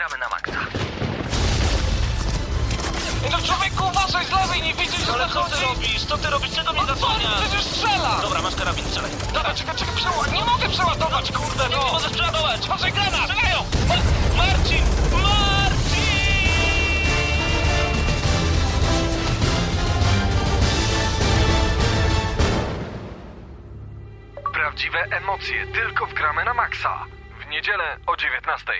gramy na maksa. No człowieku, uważaj z lewej, nie widzisz, że Ale co ty zachodzi? robisz? Co ty robisz? Czego mnie On zasłaniasz? przecież strzela! Dobra, masz karabin, strzelaj. Dobra, czekaj, czekaj, przeładować. Nie mogę przeładować, kurde, Nie no! możesz przeładować! Uważaj, granat! Strzelają! Ma- Marcin! Marcin! Prawdziwe emocje tylko w gramy na maksa. W niedzielę o 19.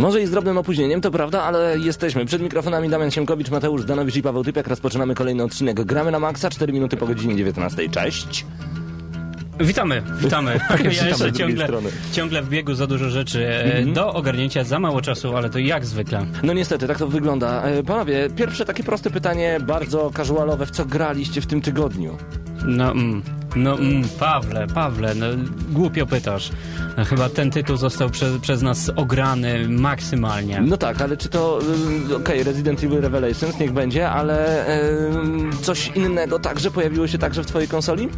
Może i z drobnym opóźnieniem, to prawda, ale jesteśmy. Przed mikrofonami Damian Siemkowicz, Mateusz Zdanowicz i Paweł Typiak. Rozpoczynamy kolejny odcinek Gramy na Maxa, 4 minuty po godzinie 19. Cześć! Witamy, witamy. Ja Witamy jeszcze ciągle, ciągle w biegu za dużo rzeczy. E, Do ogarnięcia za mało czasu, ale to jak zwykle. No niestety, tak to wygląda. E, Panowie, pierwsze takie proste pytanie, bardzo casualowe. W co graliście w tym tygodniu? No, mm, no mm, Pawle, Pawle, no, głupio pytasz. No, Chyba ten tytuł został prze, przez nas ograny maksymalnie. No tak, ale czy to... y, Okej, Resident Evil Revelations, niech będzie, ale y, coś innego także pojawiło się także w twojej konsoli?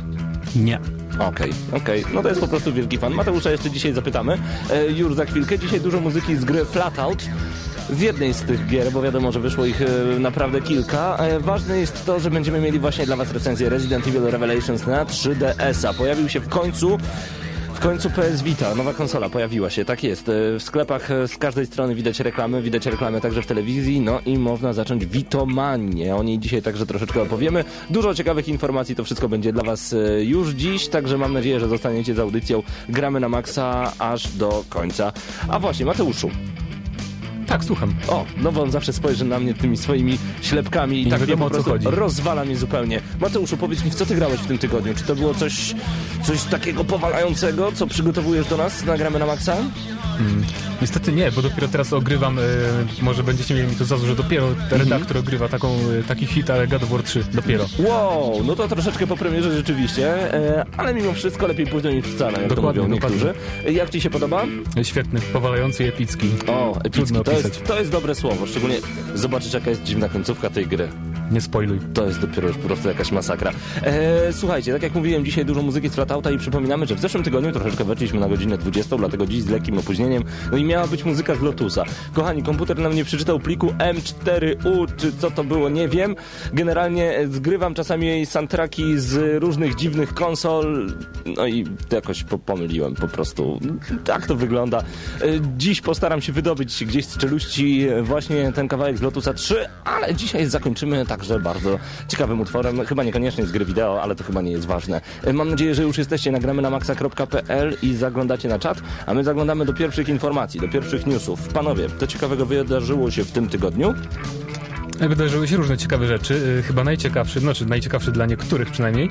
Nie. Okej, okej. No to jest po prostu wielki fan. Mateusza jeszcze dzisiaj zapytamy. E, już za chwilkę. Dzisiaj dużo muzyki z gry Flatout. W jednej z tych gier, bo wiadomo, że wyszło ich e, naprawdę kilka. E, ważne jest to, że będziemy mieli właśnie dla Was recenzję Resident Evil Revelations na 3DS-a. Pojawił się w końcu. W końcu PS Vita, nowa konsola pojawiła się, tak jest. E, W sklepach z każdej strony widać reklamy, widać reklamy także w telewizji, no i można zacząć Witomanię. O niej dzisiaj także troszeczkę opowiemy. Dużo ciekawych informacji, to wszystko będzie dla Was już dziś, także mam nadzieję, że zostaniecie z audycją Gramy na Maxa aż do końca. A właśnie, Mateuszu. Tak, słucham. O, no bo on zawsze spojrzy na mnie tymi swoimi ślepkami i, I tak nie wiadomo, po prostu chodzi. rozwala mnie zupełnie. Mateuszu, powiedz mi, w co ty grałeś w tym tygodniu? Czy to było coś, coś takiego powalającego, co przygotowujesz do nas na Gramy na Maxa? Niestety nie, bo dopiero teraz ogrywam, e, może będziecie mieli mi to za złe, że dopiero Mhm. redaktor ogrywa taką, e, taki hit, ale God of War 3, dopiero. Wow, no to troszeczkę po premierze rzeczywiście, e, ale mimo wszystko lepiej późno niż wcale, jak Dokładnie, to mówią dokładnie. niektórzy. E, Jak ci się podoba? Świetny, powalający i epicki. O, epicki, Trudno to jest, to jest dobre słowo, szczególnie zobaczyć jaka jest dziwna końcówka tej gry. Nie spoiluj. To jest dopiero już po prostu jakaś masakra. E, słuchajcie, tak jak mówiłem, dzisiaj dużo muzyki z Flatouta i przypominamy, że w zeszłym tygodniu troszeczkę weszliśmy na godzinę 20, dlatego dziś z lekkim opóźnieniem. No i miała być muzyka z Lotusa. Kochani, komputer nam nie przeczytał pliku M4U, czy co to było, nie wiem. Generalnie e, zgrywam czasami soundtracki z różnych dziwnych konsol, no i jakoś po, pomyliłem po prostu. Tak to wygląda. E, Dziś postaram się wydobyć gdzieś z czeluści właśnie ten kawałek z Lotusa 3, ale dzisiaj zakończymy także bardzo ciekawym utworem, chyba niekoniecznie z gry wideo, ale to chyba nie jest ważne. Mam nadzieję, że już jesteście na gramy na maxa.pl i zaglądacie na czat, a my zaglądamy do pierwszych informacji, do pierwszych newsów. Panowie, to ciekawego wydarzyło się w tym tygodniu. Wydarzyły się różne ciekawe rzeczy. E, Chyba najciekawszy, znaczy najciekawszy dla niektórych przynajmniej,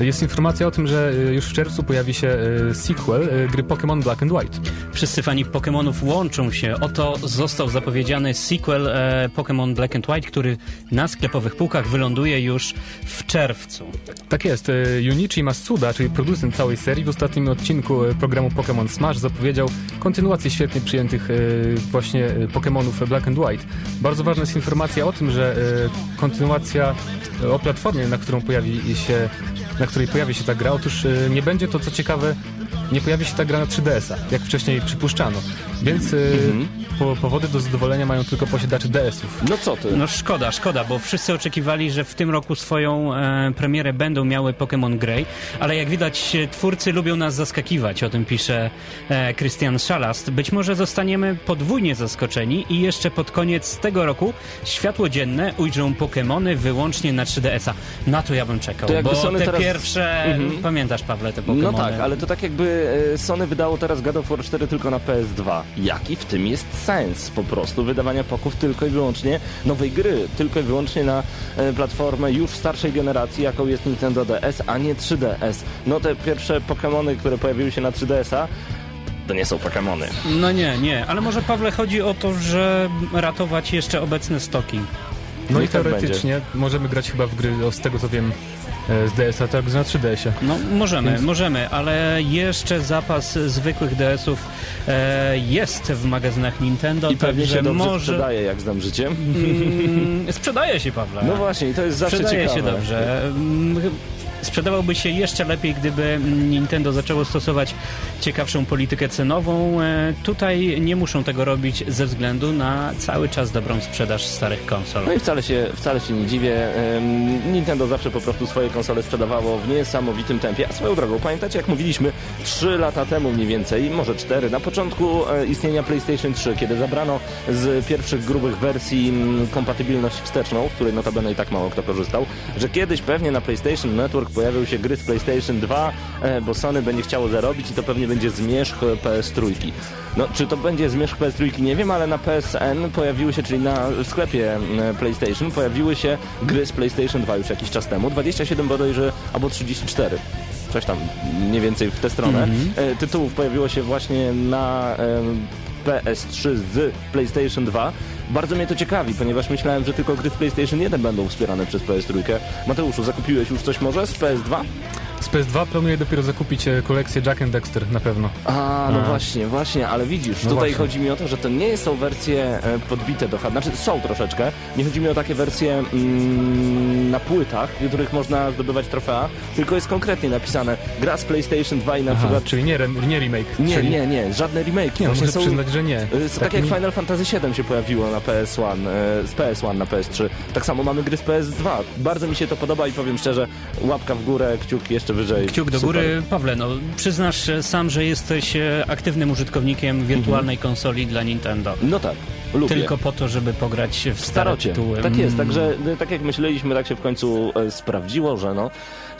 jest informacja o tym, że e, już w czerwcu pojawi się e, sequel e, gry Pokémon Black and White. Wszyscy fani Pokémonów łączą się. Oto został zapowiedziany sequel e, Pokémon Black and White, który na sklepowych półkach wyląduje już w czerwcu. Tak jest. e, Junichi Masuda, czyli producent całej serii, w ostatnim odcinku e, programu Pokémon Smash zapowiedział kontynuację świetnie przyjętych e, właśnie e, Pokémonów Black and White. Bardzo ważna jest informacja o tym, że e, kontynuacja e, o platformie, na którą pojawi się, na której pojawi się ta gra, otóż e, nie będzie to, co ciekawe, nie pojawi się ta gra na 3DS-a, jak wcześniej przypuszczano. Więc e, po, powody do zadowolenia mają tylko posiadacze DS-ów. No co ty? No szkoda, szkoda, bo wszyscy oczekiwali, że w tym roku swoją e, premierę będą miały Pokémon Grey, ale jak widać e, twórcy lubią nas zaskakiwać, o tym pisze e, Christian Szalast. Być może zostaniemy podwójnie zaskoczeni i jeszcze pod koniec tego roku światło dzienne ujrzą Pokémony wyłącznie na 3DS-a. Na to ja bym czekał, To bo Sony te teraz- pierwsze, Mhm. pamiętasz Pawle te Pokémony? No tak, ale to tak jakby e, Sony wydało teraz God of War 4 tylko na PS2. Jaki w tym jest sens po prostu wydawania poków tylko i wyłącznie nowej gry, tylko i wyłącznie na e, platformę już starszej generacji, jaką jest Nintendo DS, a nie 3DS. No te pierwsze Pokémony, które pojawiły się na 3DS-a, to nie są Pokémony. No nie, nie, ale może Pawle chodzi o to, że ratować jeszcze obecne stoki. No i tak teoretycznie możemy grać chyba w gry, z tego co wiem, z DS-a, tak na 3DS-ie. No możemy, Więc- możemy, ale jeszcze zapas zwykłych DS-ów e, jest w magazynach Nintendo, I pewnie także się dobrze może... sprzedaje, jak znam życie. Mm, sprzedaje się, Pawle. No właśnie, i to jest zawsze Sprzedaje ciekawe. się dobrze. Sprzedawałby się jeszcze lepiej, gdyby mm, Nintendo zaczęło stosować ciekawszą politykę cenową. E, Tutaj nie muszą tego robić ze względu na cały czas dobrą sprzedaż starych konsol. No i wcale się, wcale się nie dziwię. Nintendo zawsze po prostu swoje konsole sprzedawało w niesamowitym tempie. A swoją drogą, pamiętacie jak mówiliśmy 3 lata temu mniej więcej, może 4, na początku e, istnienia PlayStation 3, kiedy zabrano z pierwszych grubych wersji mm, kompatybilność wsteczną, z której notabene i tak mało kto korzystał, że kiedyś pewnie na PlayStation Network pojawią się gry z PlayStation 2, e, bo Sony będzie chciało zarobić i to pewnie będzie zmierzch PS3. No, czy to będzie zmierzch PS3, nie wiem, ale na PSN pojawiły się, czyli na sklepie mm, PlayStation, pojawiły się gry z PlayStation 2 już jakiś czas temu. 27 bodajże, albo 34. Coś tam mniej więcej w tę stronę. E, Tytułów pojawiło się właśnie na PS3 z PlayStation 2. Bardzo mnie to ciekawi, ponieważ myślałem, że tylko gry z PlayStation 1 będą wspierane przez PS3. Mateuszu, zakupiłeś już coś może z PS2? Z PS2 planuję dopiero zakupić e, kolekcję Jack and Dexter, na pewno. A, no A. właśnie, właśnie, ale widzisz, No tutaj właśnie. chodzi mi o to, że to nie są wersje e, podbite do hard, znaczy są troszeczkę, nie chodzi mi o takie wersje mm, na płytach, w których można zdobywać trofea, tylko jest konkretnie napisane gra z PlayStation 2 i na Aha, przykład... czyli nie, nie remake. Nie, czyli... nie, nie, żadne remake. Nie, Właśnie muszę przyznać, że nie. Y, Tak, Tak jak mi- Final Fantasy VII się pojawiło na PS1, y, z PS1 na PS3, tak samo mamy gry z PS2. Bardzo mi się to podoba i powiem szczerze, łapka w górę, kciuk jeszcze wyżej. Kciuk do Super. góry. Pawle, no przyznasz e, sam, że jesteś e, aktywnym użytkownikiem wirtualnej konsoli dla Nintendo. No tak, lubię. Tylko po to, żeby pograć w stare starocie. tytuły. Tak jest, Mm. także y, tak jak myśleliśmy, tak się w końcu e, sprawdziło, że no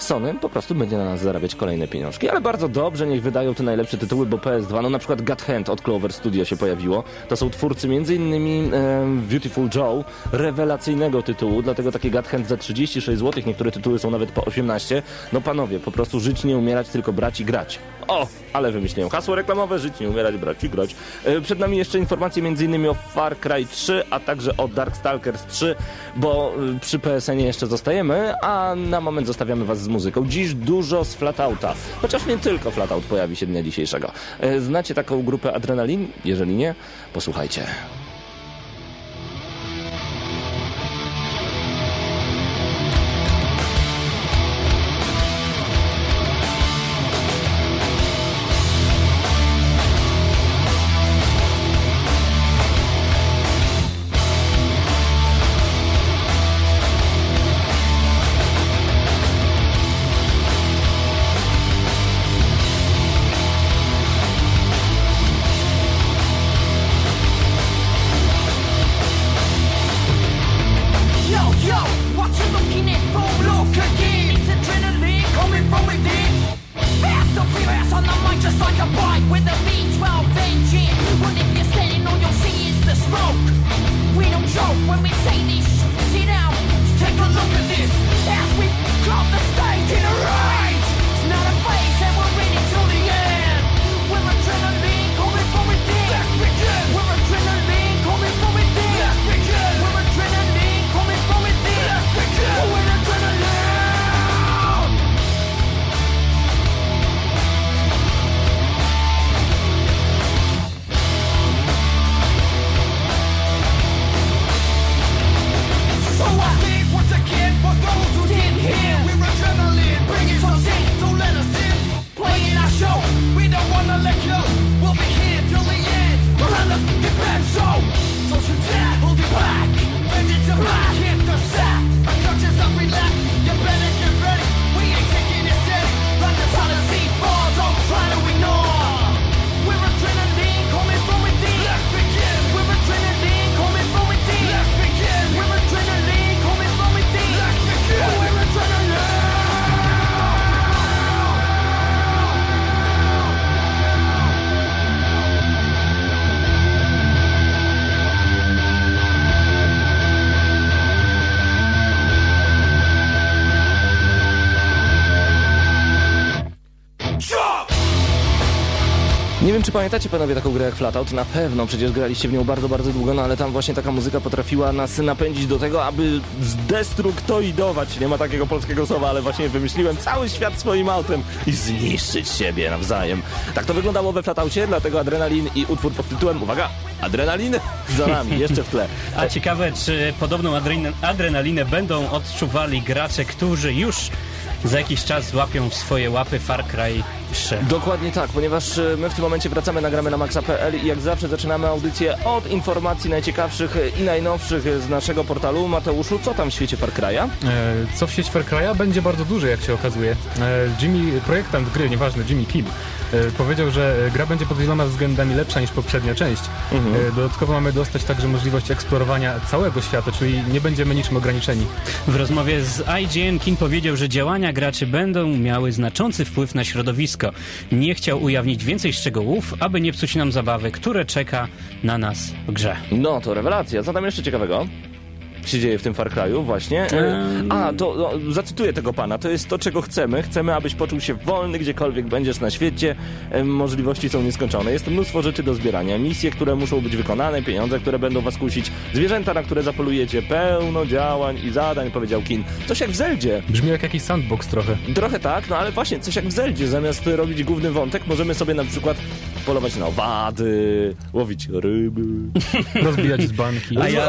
Sony po prostu będzie na nas zarabiać kolejne pieniążki, ale bardzo dobrze, niech wydają te najlepsze tytuły, bo PS2, no na przykład God Hand od Clover Studio się pojawiło. To są twórcy m.in. E, Beautiful Joe, rewelacyjnego tytułu, dlatego takie God Hand za 36 zł, niektóre tytuły są nawet po 18. No panowie, po prostu żyć nie umierać, tylko brać i grać. O, ale wymyśliłem hasło reklamowe, żyć nie umierać, brać i grać. E, Przed nami jeszcze informacje m.in. o Far Cry 3, a także o Darkstalkers 3, bo y, przy PSN-ie jeszcze zostajemy, a na moment zostawiamy was z muzyką. Dziś dużo z Flatouta, chociaż nie tylko Flatout pojawi się dnia dzisiejszego. E, Znacie taką grupę Adrenalin? Jeżeli nie, posłuchajcie. Czy pamiętacie panowie taką grę jak Flatout? Na pewno, przecież graliście w nią bardzo, bardzo długo, no ale tam właśnie taka muzyka potrafiła nas napędzić do tego, aby zdestruktoidować, nie ma takiego polskiego słowa, ale właśnie wymyśliłem cały świat swoim autem i zniszczyć siebie nawzajem. Tak to wyglądało we Flataucie, dlatego Adrenalin i utwór pod tytułem, uwaga, Adrenalin za nami, jeszcze w tle. A ciekawe, czy podobną adren- adrenalinę będą odczuwali gracze, którzy już za jakiś czas złapią w swoje łapy Far Cry 3. Dokładnie tak, ponieważ e, my w tym momencie wracamy, nagramy na maxa.pl i jak zawsze zaczynamy audycję od informacji najciekawszych i najnowszych z naszego portalu. Mateuszu, co tam w świecie Far Cry'a? E, Co w sieć Far Cry'a będzie bardzo duże, jak się okazuje. E, Jimmy, projektant gry, nieważne, Jimmy Kim, powiedział, że e, gra będzie pod wieloma względami lepsza niż poprzednia część. E, Dodatkowo mamy dostać także możliwość eksplorowania całego świata, czyli nie będziemy niczym ograniczeni. W rozmowie z IGN Kin powiedział, że działania graczy będą miały znaczący wpływ na środowisko. Nie chciał ujawnić więcej szczegółów, aby nie psuć nam zabawy, które czeka na nas w grze. No to rewelacja. Co tam jeszcze ciekawego? Się dzieje w tym Far Cry'u właśnie. E, A, to no, zacytuję tego pana. To jest to, czego chcemy. Chcemy, abyś poczuł się wolny, gdziekolwiek będziesz na świecie. Możliwości są nieskończone. Jest mnóstwo rzeczy do zbierania. Misje, które muszą być wykonane, pieniądze, które będą was kusić, zwierzęta, na które zapolujecie. Pełno działań i zadań, powiedział Kin. Coś jak w Zeldzie. Brzmi jak jakiś sandbox trochę. Trochę tak, no ale właśnie coś jak w Zeldzie. Zamiast robić główny wątek, możemy sobie na przykład polować na owady, łowić ryby. Rozbijać z banki. A ja,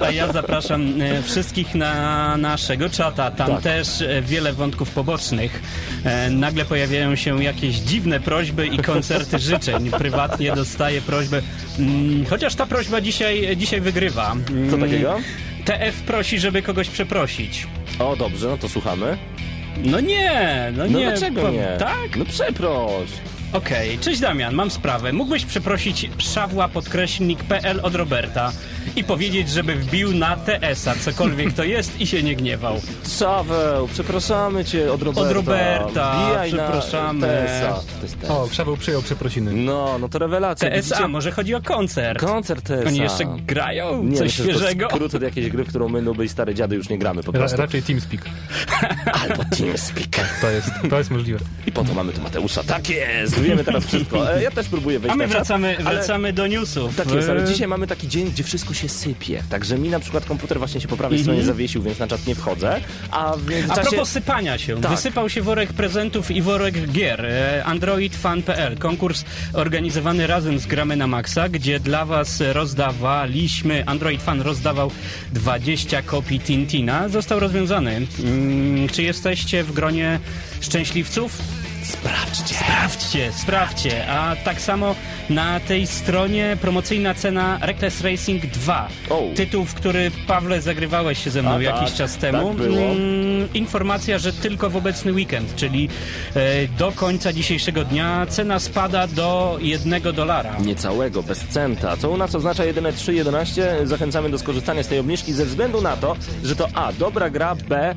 a ja zapraszam e, wszystkich na naszego czata. Tam Tak. też e, wiele wątków pobocznych. E, Nagle pojawiają się jakieś dziwne prośby i koncerty życzeń. Prywatnie dostaję prośbę. mm, Chociaż ta prośba dzisiaj, dzisiaj wygrywa. Mm, Co takiego? TF prosi, żeby kogoś przeprosić. O, dobrze, no to słuchamy. No nie, no, No nie. dlaczego po- nie? Tak? No przeproś. Okej, cześć Damian, mam sprawę. Mógłbyś przeprosić szawła podkreślnik PL od Roberta i powiedzieć, żeby wbił na TS-a, cokolwiek to jest i się nie gniewał. Szaweł, przepraszamy cię od Roberta. Od Roberta, Wbijaj przepraszamy. TSA. TS. O, Krzaweł przyjął przeprosiny. No, no to rewelacja. TSA, Widzicie? może chodzi o koncert. Koncert TSA. Oni jeszcze grają? Nie, Coś myślę, że świeżego? To skrót od jakiejś gry, w którą my, nuby i stare dziady już nie gramy po Ra prostu. raczej TeamSpeak. Albo TeamSpeak. To jest, to jest możliwe. I po to mamy tu Mateusza. Tak jest! Wiemy teraz wszystko. Ja też próbuję wejść A my na czat, wracamy, ale- wracamy do newsów. Tak jest, ale E, dzisiaj mamy taki dzień, gdzie wszystko się sypie. Także mi na przykład komputer właśnie się po prawej stronie zawiesił, więc na czat nie wchodzę. A w A propos sypania się, Tak. wysypał się worek prezentów i worek gier. E, AndroidFan.pl, konkurs organizowany razem z Gramy na Maxa, gdzie dla was rozdawaliśmy, Android Fan rozdawał 20 kopii Tintina, został rozwiązany. Mm, czy jesteście w gronie szczęśliwców? Sprawdźcie. Sprawdźcie, sprawdźcie. A tak samo na tej stronie promocyjna cena Reckless Racing 2. O. Tytuł, w który Pawle zagrywałeś się ze mną A, jakiś tak, czas temu. tak było. Mm, informacja, że tylko w obecny weekend, czyli e, do końca dzisiejszego dnia cena spada do jednego dolara. Niecałego, bez centa, co u nas oznacza jedyne 3,11. Zachęcamy do skorzystania z tej obniżki ze względu na to, że to A, dobra gra, B,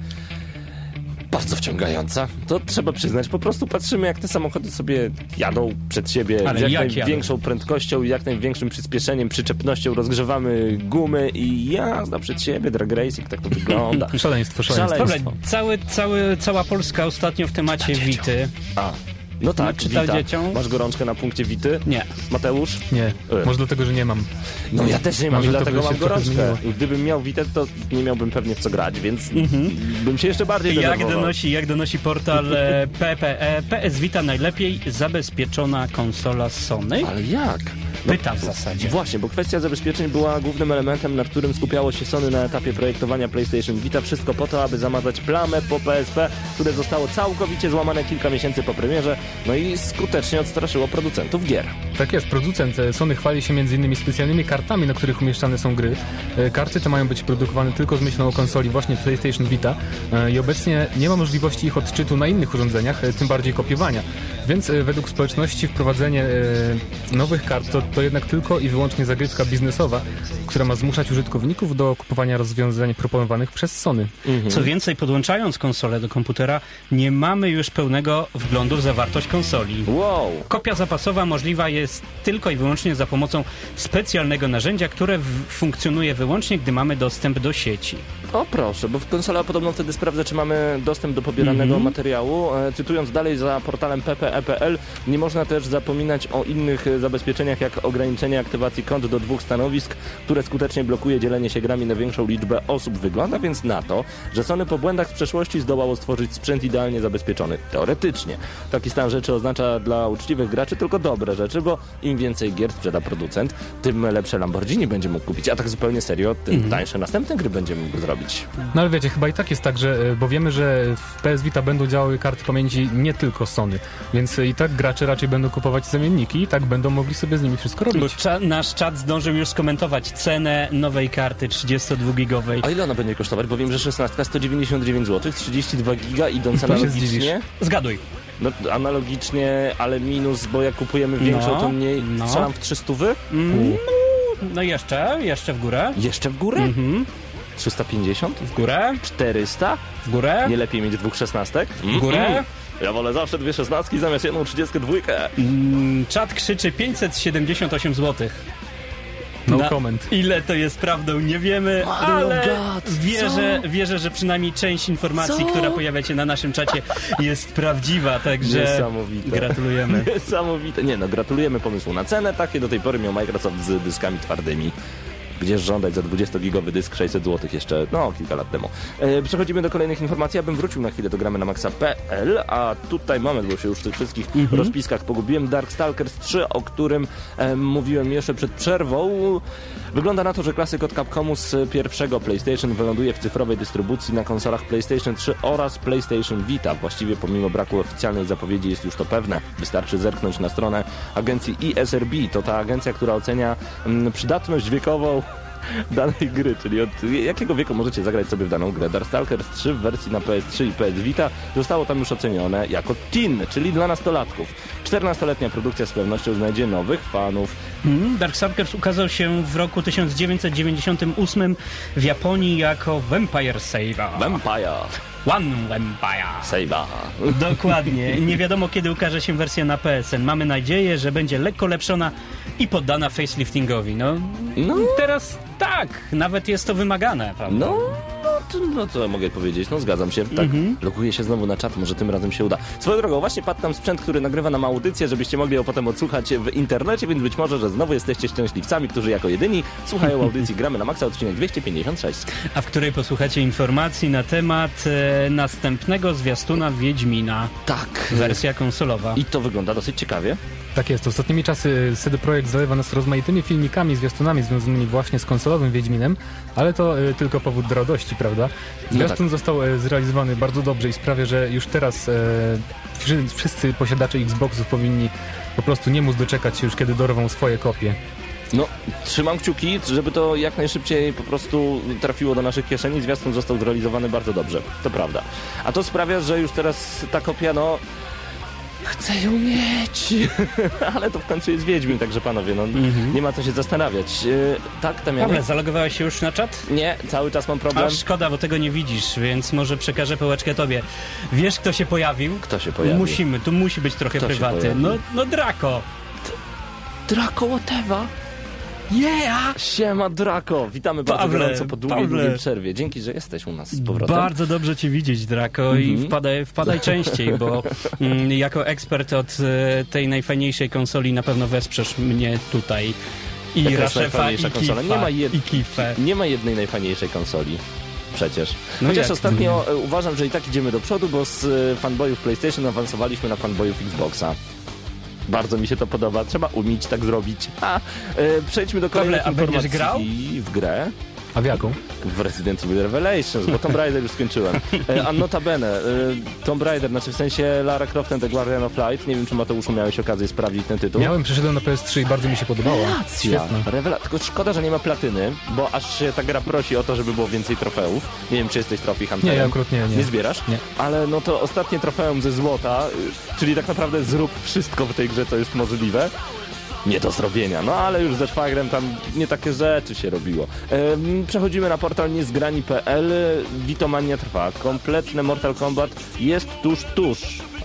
bardzo wciągająca. To trzeba przyznać. Po prostu patrzymy, jak te samochody sobie jadą przed siebie Ale z jak, jak największą prędkością i jak największym przyspieszeniem, przyczepnością. Rozgrzewamy gumy i jazda przed siebie, drag racing, tak to wygląda. Szaleństwo, szaleństwo. Szaleństwo. Dobra, cały, cały, cała Polska ostatnio w temacie Wity. A, no tak, Nie czytał Wita. dzieciom? Masz gorączkę na punkcie Wity? Nie. Mateusz? Nie, E. może dlatego, że nie mam. No ja też nie mam, Może dlatego mam gorączkę. Gdybym miał Witę, to nie miałbym pewnie w co grać, więc bym się jeszcze bardziej Jak donosi, jak donosi portal e, PPE, PS Vita najlepiej zabezpieczona konsola Sony? Ale jak? No, Pyta w zasadzie. Właśnie, bo kwestia zabezpieczeń była głównym elementem, na którym skupiało się Sony na etapie projektowania PlayStation Vita. Wszystko po to, aby zamazać plamę po PSP, które zostało całkowicie złamane kilka miesięcy po premierze, no i skutecznie odstraszyło producentów gier. Tak jest, producent e, Sony chwali się m.in. specjalnymi kartami, na których umieszczane są gry. E, Karty te mają być produkowane tylko z myślą o konsoli właśnie PlayStation Vita e, i obecnie nie ma możliwości ich odczytu na innych urządzeniach, tym bardziej kopiowania. Więc według społeczności wprowadzenie nowych kart to, to jednak tylko i wyłącznie zagrywka biznesowa, która ma zmuszać użytkowników do kupowania rozwiązań proponowanych przez Sony. Co więcej, podłączając konsolę do komputera, nie mamy już pełnego wglądu w zawartość konsoli. Wow! Kopia zapasowa możliwa jest tylko i wyłącznie za pomocą specjalnego narzędzia, które funkcjonuje wyłącznie, gdy mamy dostęp do sieci. O proszę, bo w konsola podobno wtedy sprawdza, czy mamy dostęp do pobieranego materiału. E, cytując dalej za portalem ppe.pl, nie można też zapominać o innych e, zabezpieczeniach, jak ograniczenie aktywacji kont do dwóch stanowisk, które skutecznie blokuje dzielenie się grami na większą liczbę osób. Wygląda więc na to, że Sony po błędach z przeszłości zdołało stworzyć sprzęt idealnie zabezpieczony. Teoretycznie. Taki stan rzeczy oznacza dla uczciwych graczy tylko dobre rzeczy, bo im więcej gier sprzeda producent, tym lepsze Lamborghini będzie mógł kupić. A tak zupełnie serio, tym tańsze następne gry będzie mógł zrobić. Zrobić. No ale wiecie, chyba i tak jest tak, że, e, bo wiemy, że w PS Vita będą działały karty pamięci nie tylko Sony, więc e, i tak gracze raczej będą kupować zamienniki i tak będą mogli sobie z nimi wszystko Bo robić. cza, nasz czat zdążył już skomentować cenę nowej karty 32-gigowej. A ile ona będzie kosztować? Bo wiem, że 16 199 zł, 32 giga idąc analogicznie. Zgaduj. No, analogicznie, ale minus, bo jak kupujemy większą, No, to mniej. no. Strzelam w 300? Mm, no jeszcze, jeszcze w górę. Jeszcze w górę? Mhm. 350? W górę, 400? w górę. Nie lepiej mieć dwóch szesnastek? W górę. Ja wolę zawsze dwie szesnastki zamiast jedną 32. Mm, Czat krzyczy 578 zł. No Na- comment. Ile to jest prawdą, nie wiemy, Mother ale wierzę, wierzę, że przynajmniej część informacji, Co? która pojawia się na naszym czacie jest prawdziwa, także Niesamowite. gratulujemy. Niesamowite. Nie no, gratulujemy pomysłu na cenę. Takie do tej pory miał Microsoft z dyskami twardymi. Gdzież żądać za 20-gigowy dysk 600 zł jeszcze, no, kilka lat temu. E, przechodzimy do kolejnych informacji. Ja bym wrócił na chwilę do gramy na maxa.pl, a tutaj moment, bo się już w tych wszystkich rozpiskach pogubiłem. Darkstalkers 3, o którym e, mówiłem jeszcze przed przerwą. Wygląda na to, że klasyk od Capcomu z pierwszego PlayStation wyląduje w cyfrowej dystrybucji na konsolach PlayStation 3 oraz PlayStation Vita. Właściwie pomimo braku oficjalnej zapowiedzi jest już to pewne. Wystarczy zerknąć na stronę agencji ESRB. To ta agencja, która ocenia mm, przydatność wiekową danej gry, czyli od jakiego wieku możecie zagrać sobie w daną grę. Darkstalkers 3 w wersji na PS3 i PS Vita zostało tam już ocenione jako teen, czyli dla nastolatków. 14-letnia produkcja z pewnością znajdzie nowych fanów. Mm, Darkstalkers ukazał się w roku 1998 w Japonii jako Vampire Saga. Vampire, One Vampire. Saber. Dokładnie. Nie wiadomo kiedy ukaże się wersja na PSN. Mamy nadzieję, że będzie lekko lepszona i poddana faceliftingowi. No, No. teraz tak, nawet jest to wymagane, prawda? No, no, to, no co mogę powiedzieć? No zgadzam się. Tak, loguję się znowu na czat, może tym razem się uda. Swoją drogą, właśnie padł tam sprzęt, który nagrywa nam audycję, żebyście mogli ją potem odsłuchać w internecie, więc być może, że znowu jesteście szczęśliwcami, którzy jako jedyni słuchają audycji Gramy na Maxa, odcinek 256. A w której posłuchacie informacji na temat e, następnego zwiastuna Wiedźmina. Tak. Wersja konsolowa. I to wygląda dosyć ciekawie. Tak jest. Ostatnimi czasy CD Projekt zalewa nas rozmaitymi filmikami, zwiastunami związanymi właśnie z konsolowym Wiedźminem, ale to y, tylko powód do radości, prawda? Zwiastun został y, zrealizowany bardzo dobrze i sprawia, że już teraz wszy- wszyscy posiadacze Xboxów powinni po prostu nie móc doczekać się już, kiedy dorwą swoje kopie. No, trzymam kciuki, żeby to jak najszybciej po prostu trafiło do naszych kieszeni. Zwiastun został zrealizowany bardzo dobrze, to prawda. A to sprawia, że już teraz ta kopia, no... Chcę ją mieć, ale to w końcu jest Wiedźmin, także panowie, no nie ma co się zastanawiać. Yy, tak, tam Pawle, zalogowałeś się już na czat? Nie, cały czas mam problem. A szkoda, bo tego nie widzisz, więc może przekażę pałeczkę tobie. Wiesz, kto się pojawił? Kto się pojawił? Musimy, tu musi być trochę Kto prywaty. No, no Draco. Draco Whatever. Yeah! Siema Draco, witamy bardzo Pawle, gorąco po długiej, Pawle. długiej przerwie. Dzięki, że jesteś u nas z powrotem. Bardzo dobrze cię widzieć, Draco, i Mhm. wpadaj, wpadaj częściej, bo mm, jako ekspert od e, tej najfajniejszej konsoli na pewno wesprzesz mnie tutaj. I Jaka Raszefa, i? Kifa, Nie ma jed- i Kifę. Nie ma jednej najfajniejszej konsoli. Przecież. No Chociaż jak? ostatnio e, uważam, że i tak idziemy do przodu, bo z e, fanboyów PlayStation awansowaliśmy na fanboyów Xboxa. Bardzo mi się to podoba. Trzeba umieć tak zrobić. A, e, przejdźmy do kolejnych a będziesz informacji. w grę. A w jaką? W Resident Evil Revelations, bo Tomb Raider już skończyłem. E, a notabene, e, Tomb Raider, znaczy w sensie Lara Croft and the Guardian of Light. Nie wiem, czy Mateuszu miałeś okazję sprawdzić ten tytuł. Miałem, przeszedłem na PS3 i bardzo mi się podobało. Świetne. Rewela- Tylko szkoda, że nie ma platyny, bo aż się ta gra prosi o to, żeby było więcej trofeów. Nie wiem, czy jesteś trophy hunterem. Nie, ja akurat nie, nie. Nie zbierasz? Nie. Ale no to ostatnie trofeum ze złota, y, czyli tak naprawdę zrób wszystko w tej grze, co jest możliwe. Nie do zrobienia, no ale już ze szwagrem tam nie takie rzeczy się robiło. Przechodzimy na portal niezgrani.pl. Witomania trwa. Kompletny Mortal Kombat jest tuż, tuż.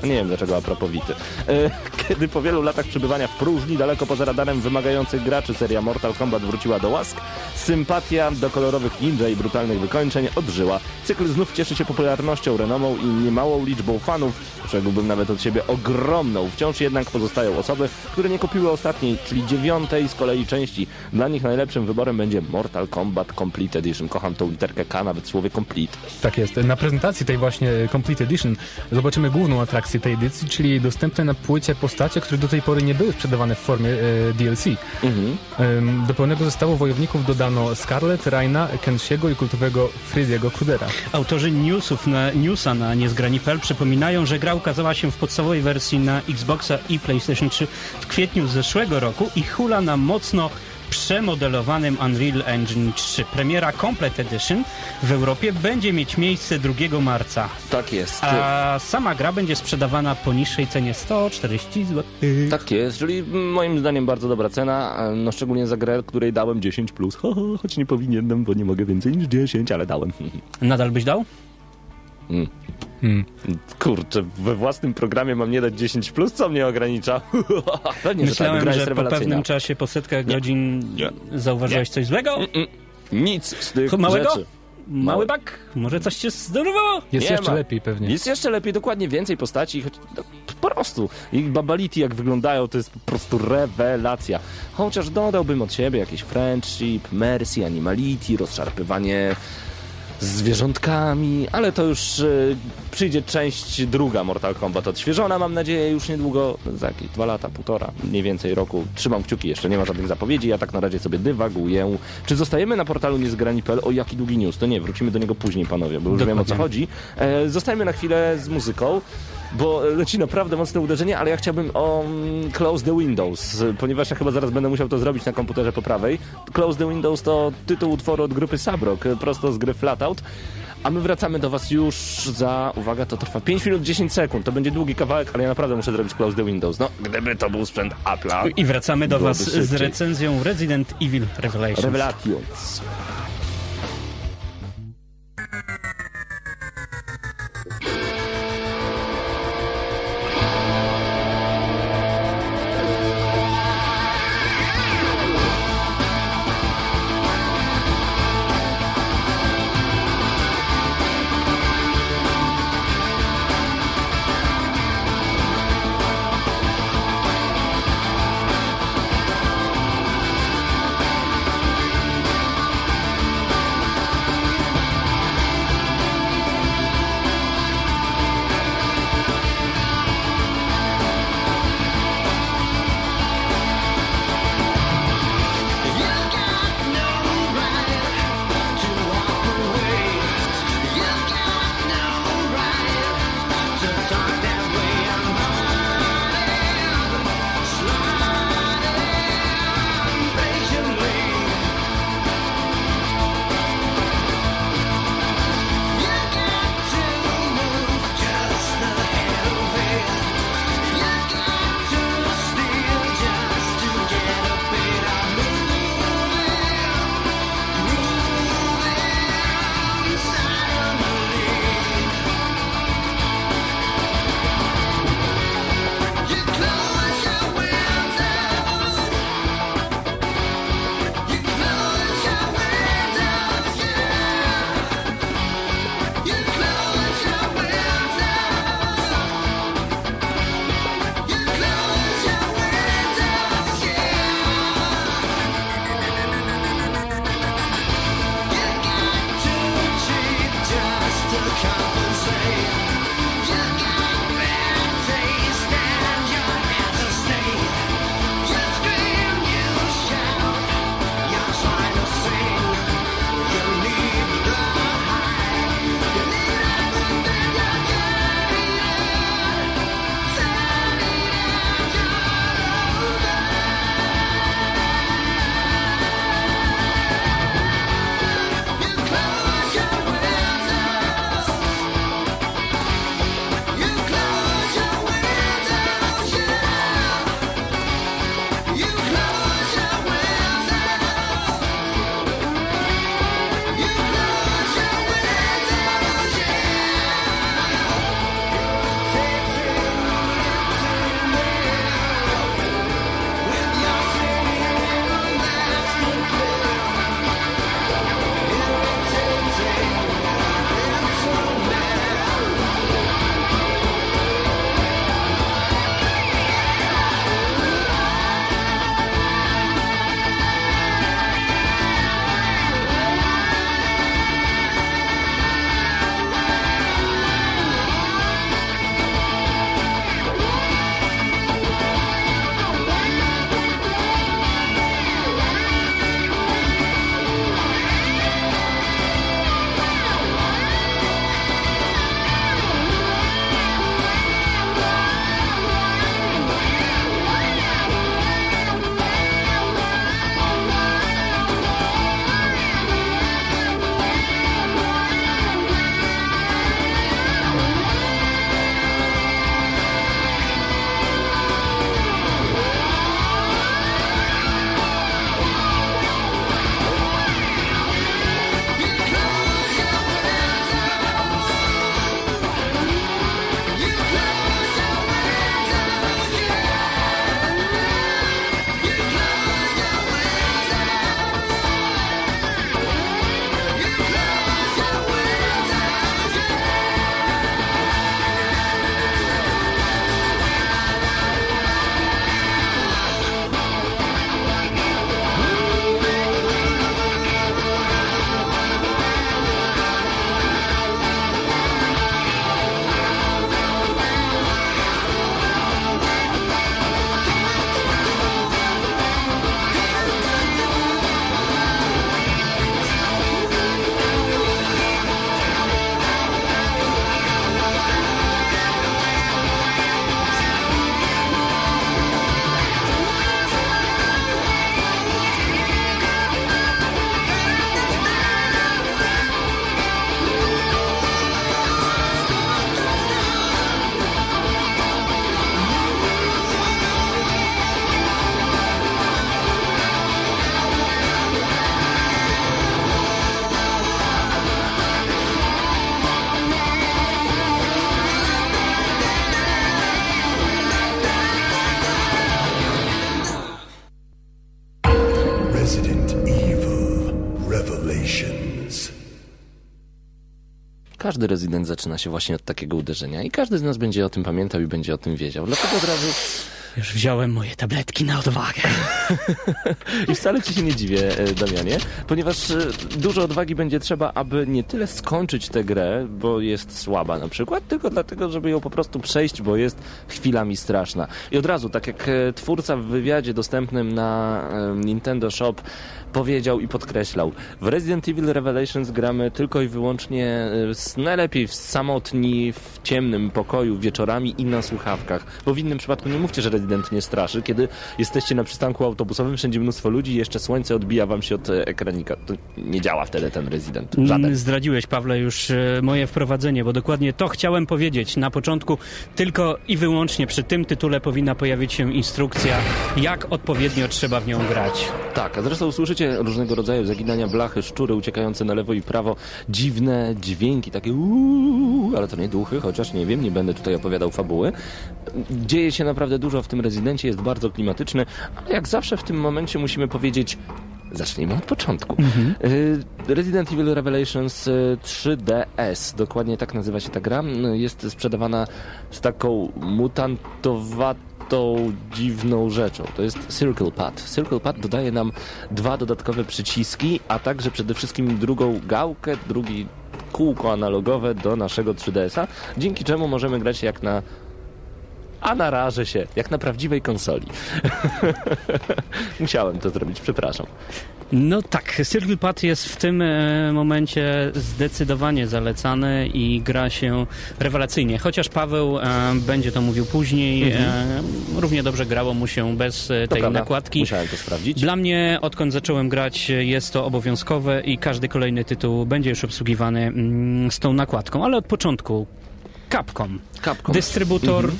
Nie wiem dlaczego a propos Wity. E, Kiedy po wielu latach przebywania w próżni, daleko poza radarem wymagających graczy, seria Mortal Kombat wróciła do łask, sympatia do kolorowych ninja i brutalnych wykończeń odżyła. Cykl znów cieszy się popularnością, renomą i niemałą liczbą fanów, rzekłbym nawet od siebie ogromną. Wciąż jednak pozostają osoby, które nie kupiły ostatniej, czyli dziewiątej z kolei części. Dla nich najlepszym wyborem będzie Mortal Kombat Complete Edition. Kocham tą literkę K, nawet słowie complete. Tak jest. Na prezentacji tej właśnie Complete Edition zobaczymy główną atrakcję wersję tej edycji, czyli dostępne na płycie postacie, które do tej pory nie były sprzedawane w formie e, DLC. Mhm. Do pełnego zestawu wojowników dodano Scarlet, Raina, Kenshiego i kultowego Freddy'ego Krudera. Autorzy newsów na, newsa na niezgrani.pl przypominają, że gra ukazała się w podstawowej wersji na Xboxa i PlayStation 3 w kwietniu zeszłego roku i hula na mocno przemodelowanym Unreal Engine 3. Premiera Complete Edition w Europie będzie mieć miejsce 2 marca, Tak jest. a sama gra będzie sprzedawana po niższej cenie 140 zł. Tak jest, czyli moim zdaniem bardzo dobra cena, no szczególnie za grę, której dałem 10+, plus. Ho, ho, choć nie powinienem, bo nie mogę więcej niż 10, ale dałem. Nadal byś dał? Mm. Hmm. Kurczę, we własnym programie mam nie dać 10+, plus, co mnie ogranicza? Pewnie, Myślałem, że, tak, że, po pewnym czasie, po setkach godzin Nie. zauważyłeś coś złego? Nic z tych Małego? rzeczy. Mały Mały. bak? Może coś cię zdenerwowało? Jest Nie jeszcze ma. lepiej pewnie. Jest jeszcze lepiej, dokładnie więcej postaci, choć no, po prostu. I babality jak wyglądają, to jest po prostu rewelacja. Chociaż dodałbym od siebie jakieś friendship, mercy, animality, rozszarpywanie zwierzątkami, ale to już y, przyjdzie część druga Mortal Kombat odświeżona, mam nadzieję, już niedługo, za jakieś dwa lata, półtora, mniej więcej roku. Trzymam kciuki, jeszcze nie ma żadnych zapowiedzi, ja tak na razie sobie dywaguję. Czy zostajemy na portalu niezgrani.pl? O, jaki długi news? To nie, wrócimy do niego później, panowie, bo już wiem o co chodzi. E, zostajemy na chwilę z muzyką. Bo leci naprawdę mocne uderzenie, ale ja chciałbym o mm, Close the Windows, ponieważ ja chyba zaraz będę musiał to zrobić na komputerze po prawej. Close the Windows to tytuł utworu od grupy Sabrok, prosto z gry Flatout. A my wracamy do Was już za, uwaga, to trwa 5 minut 10 sekund. To będzie długi kawałek, ale ja naprawdę muszę zrobić Close the Windows. No, gdyby to był sprzęt Apple'a. I wracamy do Was z szybciej. recenzją Resident Evil Revelations. Revelations. Każdy rezydent zaczyna się właśnie od takiego uderzenia i każdy z nas będzie o tym pamiętał i będzie o tym wiedział. Dlatego od razu Już wziąłem moje tabletki na odwagę. I wcale ci się nie dziwię, e, Damianie, ponieważ e, dużo odwagi będzie trzeba, aby nie tyle skończyć tę grę, bo jest słaba na przykład, tylko dlatego, żeby ją po prostu przejść, bo jest chwilami straszna. I od razu, tak jak e, twórca w wywiadzie dostępnym na Nintendo Shop powiedział i podkreślał, w Resident Evil Revelations gramy tylko i wyłącznie e, s- najlepiej w samotni, w ciemnym pokoju, wieczorami i na słuchawkach, bo w innym przypadku nie mówcie, że Resident nie straszy, kiedy jesteście na przystanku autobusowym, wszędzie mnóstwo ludzi i jeszcze słońce odbija wam się od e, ekranika. To nie działa wtedy ten Resident. Żaden. Mm, Zdradziłeś, Pawle, już e, moje wprowadzenie, bo dokładnie to chciałem powiedzieć. Na początku tylko i wyłącznie przy tym tytule powinna pojawić się instrukcja, jak odpowiednio trzeba w nią grać. Tak, a zresztą różnego rodzaju zaginania blachy, szczury uciekające na lewo i prawo, dziwne dźwięki, takie uuu, ale to nie duchy, chociaż nie wiem, nie będę tutaj opowiadał fabuły. Dzieje się naprawdę dużo w tym rezydencie, jest bardzo klimatyczny, ale jak zawsze w tym momencie musimy powiedzieć Zacznijmy od początku. Y, Resident Evil Revelations y, 3DS, dokładnie tak nazywa się ta gra, y, jest sprzedawana z taką mutantowatą, dziwną rzeczą. To jest Circle Pad. Circle Pad dodaje nam dwa dodatkowe przyciski, a także przede wszystkim drugą gałkę, drugi kółko analogowe do naszego 3DS-a, dzięki czemu możemy grać jak na a narażę się, jak na prawdziwej konsoli. Musiałem to zrobić, przepraszam. No tak, Circle Pad jest w tym e, momencie zdecydowanie zalecany i gra się rewelacyjnie. Chociaż Paweł e, będzie to mówił później, e, równie dobrze grało mu się bez e, Mhm. Tej nakładki. musiałem to sprawdzić. Dla mnie, odkąd zacząłem grać, jest to obowiązkowe i każdy kolejny tytuł będzie już obsługiwany mm, z tą nakładką, ale od początku. Capcom, Capcom. dystrybutor Mhm.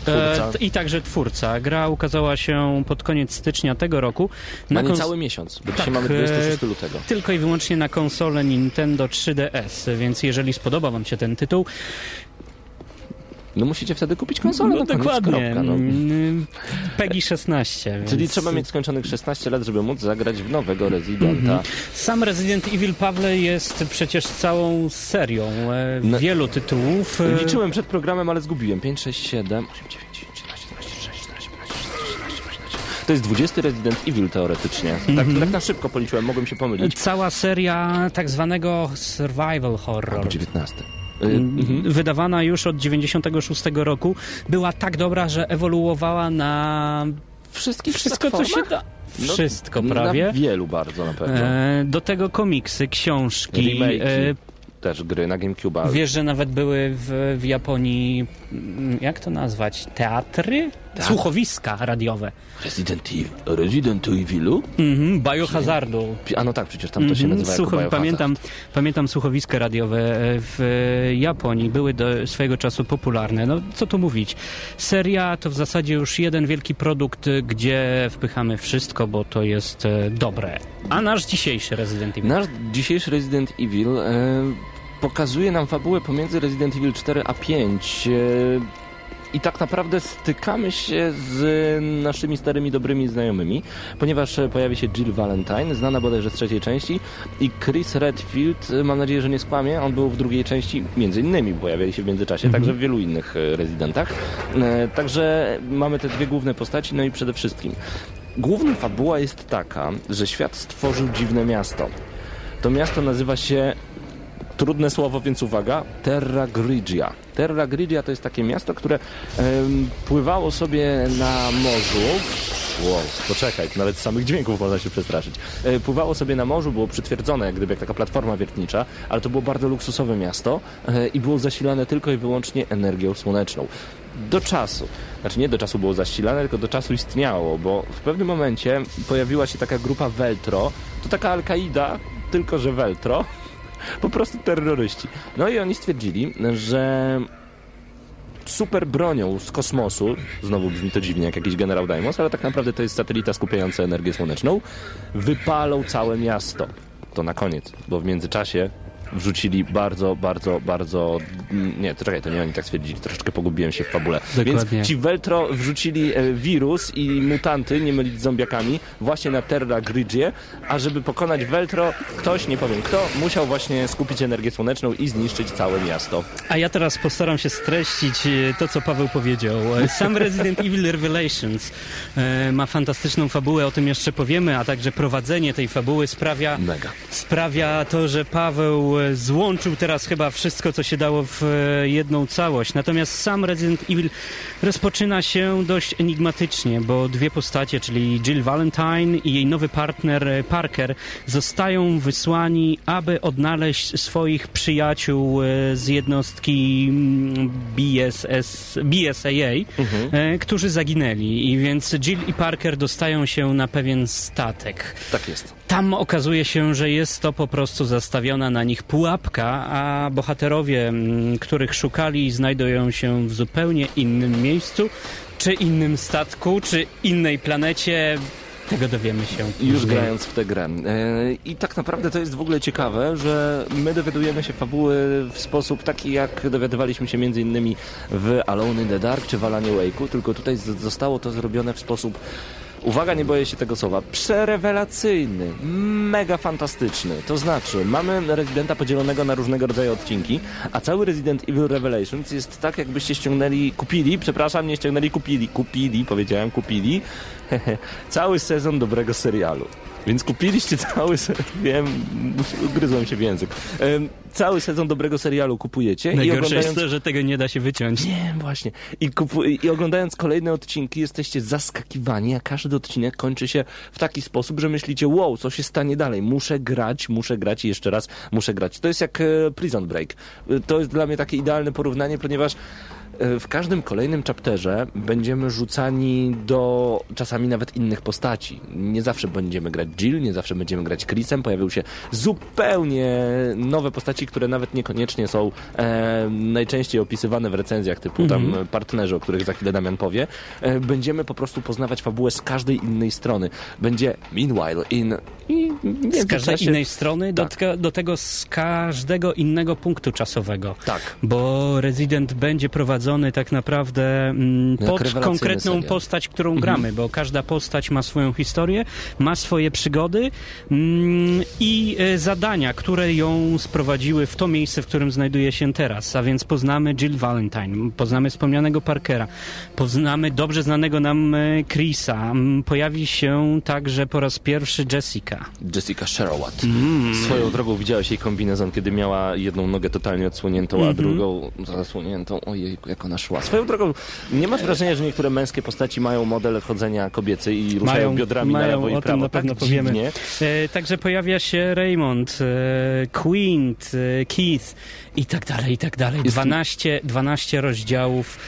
Twórca. e, i także twórca. Gra ukazała się pod koniec stycznia tego roku. Na kons- niecały miesiąc, bo Tak, dzisiaj mamy e, 26 lutego. tylko i wyłącznie na konsolę Nintendo 3DS, więc jeżeli spodoba Wam się ten tytuł, No musicie wtedy kupić konsolę no dokładnie, kropka, no. mm, PEGI 16. Czyli więc trzeba mieć skończonych 16 lat, żeby móc zagrać w nowego Residenta. Sam Resident Evil, Pawle, jest przecież całą serią e, No- wielu tytułów. Liczyłem przed programem, ale zgubiłem. 5, 6, 7, 8, 9, 10, 11, 12, 13, 14, 15, 16, 17, 18. To jest 20 Resident Evil teoretycznie. Tak, Mhm. tak na szybko policzyłem, mogłem się pomylić. Cała seria tak zwanego survival horror. Albo 19. Y, mhm. Wydawana już od 96 roku, była tak dobra, że ewoluowała na Wszystkich wszystko, co się platformach? da. No, Wszystko Na prawie. wielu bardzo na pewno. E, do tego komiksy, książki. E, Też gry na GameCube. wiesz, że nawet były w, w Japonii, mm, jak to nazwać, teatry? Słuchowiska radiowe. Resident Evil. Resident Evilu? Mhm, Biohazardu. A no tak, przecież tam to się Mhm, nazywa jako słucho- Biohazard. pamiętam, pamiętam słuchowiska radiowe e, w Japonii. Były do swojego czasu popularne. No, co tu mówić? Seria to w zasadzie już jeden wielki produkt, e, gdzie wpychamy wszystko, bo to jest e, dobre. A nasz dzisiejszy Resident Evil. Nasz dzisiejszy Resident Evil e, pokazuje nam fabułę pomiędzy Resident Evil 4 a 5. E, i tak naprawdę stykamy się z naszymi starymi, dobrymi znajomymi, ponieważ pojawi się Jill Valentine, znana bodajże z trzeciej części, i Chris Redfield, mam nadzieję, że nie skłamie, on był w drugiej części, między innymi pojawiali się w międzyczasie, także w wielu innych e, rezydentach. E, Także mamy te dwie główne postaci, no i przede wszystkim główna fabuła jest taka, że świat stworzył dziwne miasto. To miasto nazywa się trudne słowo, więc uwaga, Terra Grigia. Terra Grigia to jest takie miasto, które pływało sobie na morzu. Wow, poczekaj, nawet z samych dźwięków można się przestraszyć. E, pływało sobie na morzu, było przytwierdzone, jak gdyby jak taka platforma wiertnicza, ale to było bardzo luksusowe miasto e, i było zasilane tylko i wyłącznie energią słoneczną. Do czasu, znaczy nie do czasu było zasilane, tylko do czasu istniało, bo w pewnym momencie pojawiła się taka grupa Veltro, to taka Al-Kaida, tylko że Veltro, po prostu terroryści. No i oni stwierdzili, że super bronią z kosmosu, znowu brzmi to dziwnie jak jakiś generał Daimos, ale tak naprawdę to jest satelita skupiająca energię słoneczną, wypalą całe miasto. To na koniec, bo w międzyczasie wrzucili bardzo, bardzo, bardzo... mm, Nie, to czekaj, to nie oni tak stwierdzili, troszeczkę pogubiłem się w fabule. Dokładnie. Więc ci Veltro wrzucili e, wirus i mutanty, nie mylić z zombiakami, właśnie na Terra Grigie, a żeby pokonać Veltro, ktoś, nie powiem kto, musiał właśnie skupić energię słoneczną i zniszczyć całe miasto. A ja teraz postaram się streścić e, to, co Paweł powiedział. E, Sam Resident Evil Revelations ma fantastyczną fabułę, o tym jeszcze powiemy, a także prowadzenie tej fabuły sprawia, Mega. sprawia to, że Paweł złączył teraz chyba wszystko, co się dało w e, jedną całość. Natomiast sam Resident Evil rozpoczyna się dość enigmatycznie, bo dwie postacie, czyli Jill Valentine i jej nowy partner e, Parker, zostają wysłani, aby odnaleźć swoich przyjaciół e, z jednostki mm, BSS, BSAA, e, którzy zaginęli. I więc Jill i Parker dostają się na pewien statek. Tak jest. Tam okazuje się, że jest to po prostu zastawiona na nich pułapka, a bohaterowie, mm, których szukali, znajdują się w zupełnie innym miejscu, czy innym statku, czy innej planecie. Tego dowiemy się. Już grając w tę grę. E, I tak naprawdę to jest w ogóle ciekawe, że my dowiadujemy się fabuły w sposób taki, jak dowiadywaliśmy się między innymi w Alone in the Dark czy w Alanie Wake'u, tylko tutaj zostało to zrobione w sposób Uwaga, nie boję się tego słowa. Przerewelacyjny, mega fantastyczny. To znaczy, mamy Residenta podzielonego na różnego rodzaju odcinki, a cały Resident Evil Revelations jest tak, jakbyście ściągnęli, kupili, przepraszam, nie ściągnęli, kupili, kupili, powiedziałem, kupili, cały sezon dobrego serialu. Więc kupiliście cały sezon, wiem, ugryzłem się w język. Cały sezon dobrego serialu kupujecie i Najgorsze oglądając... jest to, że tego nie da się wyciąć. Nie, właśnie. I, kupu... I oglądając kolejne odcinki jesteście zaskakiwani, a każdy odcinek kończy się w taki sposób, że myślicie, wow, co się stanie dalej? Muszę grać, muszę grać i jeszcze raz muszę grać. To jest jak e, Prison Break. E, To jest dla mnie takie idealne porównanie, ponieważ w każdym kolejnym chapterze będziemy rzucani do czasami nawet innych postaci. Nie zawsze będziemy grać Jill, nie zawsze będziemy grać Chrisem. Pojawią się zupełnie nowe postaci, które nawet niekoniecznie są e, najczęściej opisywane w recenzjach, typu tam e, partnerzy, o których za chwilę Damian powie. E, będziemy po prostu poznawać fabułę z każdej innej strony. Będzie Meanwhile in... I Z każdej innej strony, do, Tak. tego- do tego z każdego innego punktu czasowego. Tak. Bo Resident będzie prowadzony tak naprawdę mm, Jak pod konkretną serial. postać, którą gramy, bo każda postać ma swoją historię, ma swoje przygody mm, i e, zadania, które ją sprowadziły w to miejsce, w którym znajduje się teraz. A więc poznamy Jill Valentine, poznamy wspomnianego Parkera, poznamy dobrze znanego nam e, Chrisa, mm, pojawi się także po raz pierwszy Jessica. Jessica Sherwood. Swoją drogą widziałeś jej kombinezon, kiedy miała jedną nogę totalnie odsłoniętą, a drugą zasłoniętą. Ojej, jak ona szła. Swoją drogą, nie masz wrażenia, że niektóre męskie postaci mają model chodzenia kobiecy i ruszają biodrami na mają, lewo i o prawo? tym na pewno tak powiemy. dziwnie. E, także pojawia się Raymond, e, Quint, e, Keith i tak dalej, i tak dalej. Jest- 12, 12 rozdziałów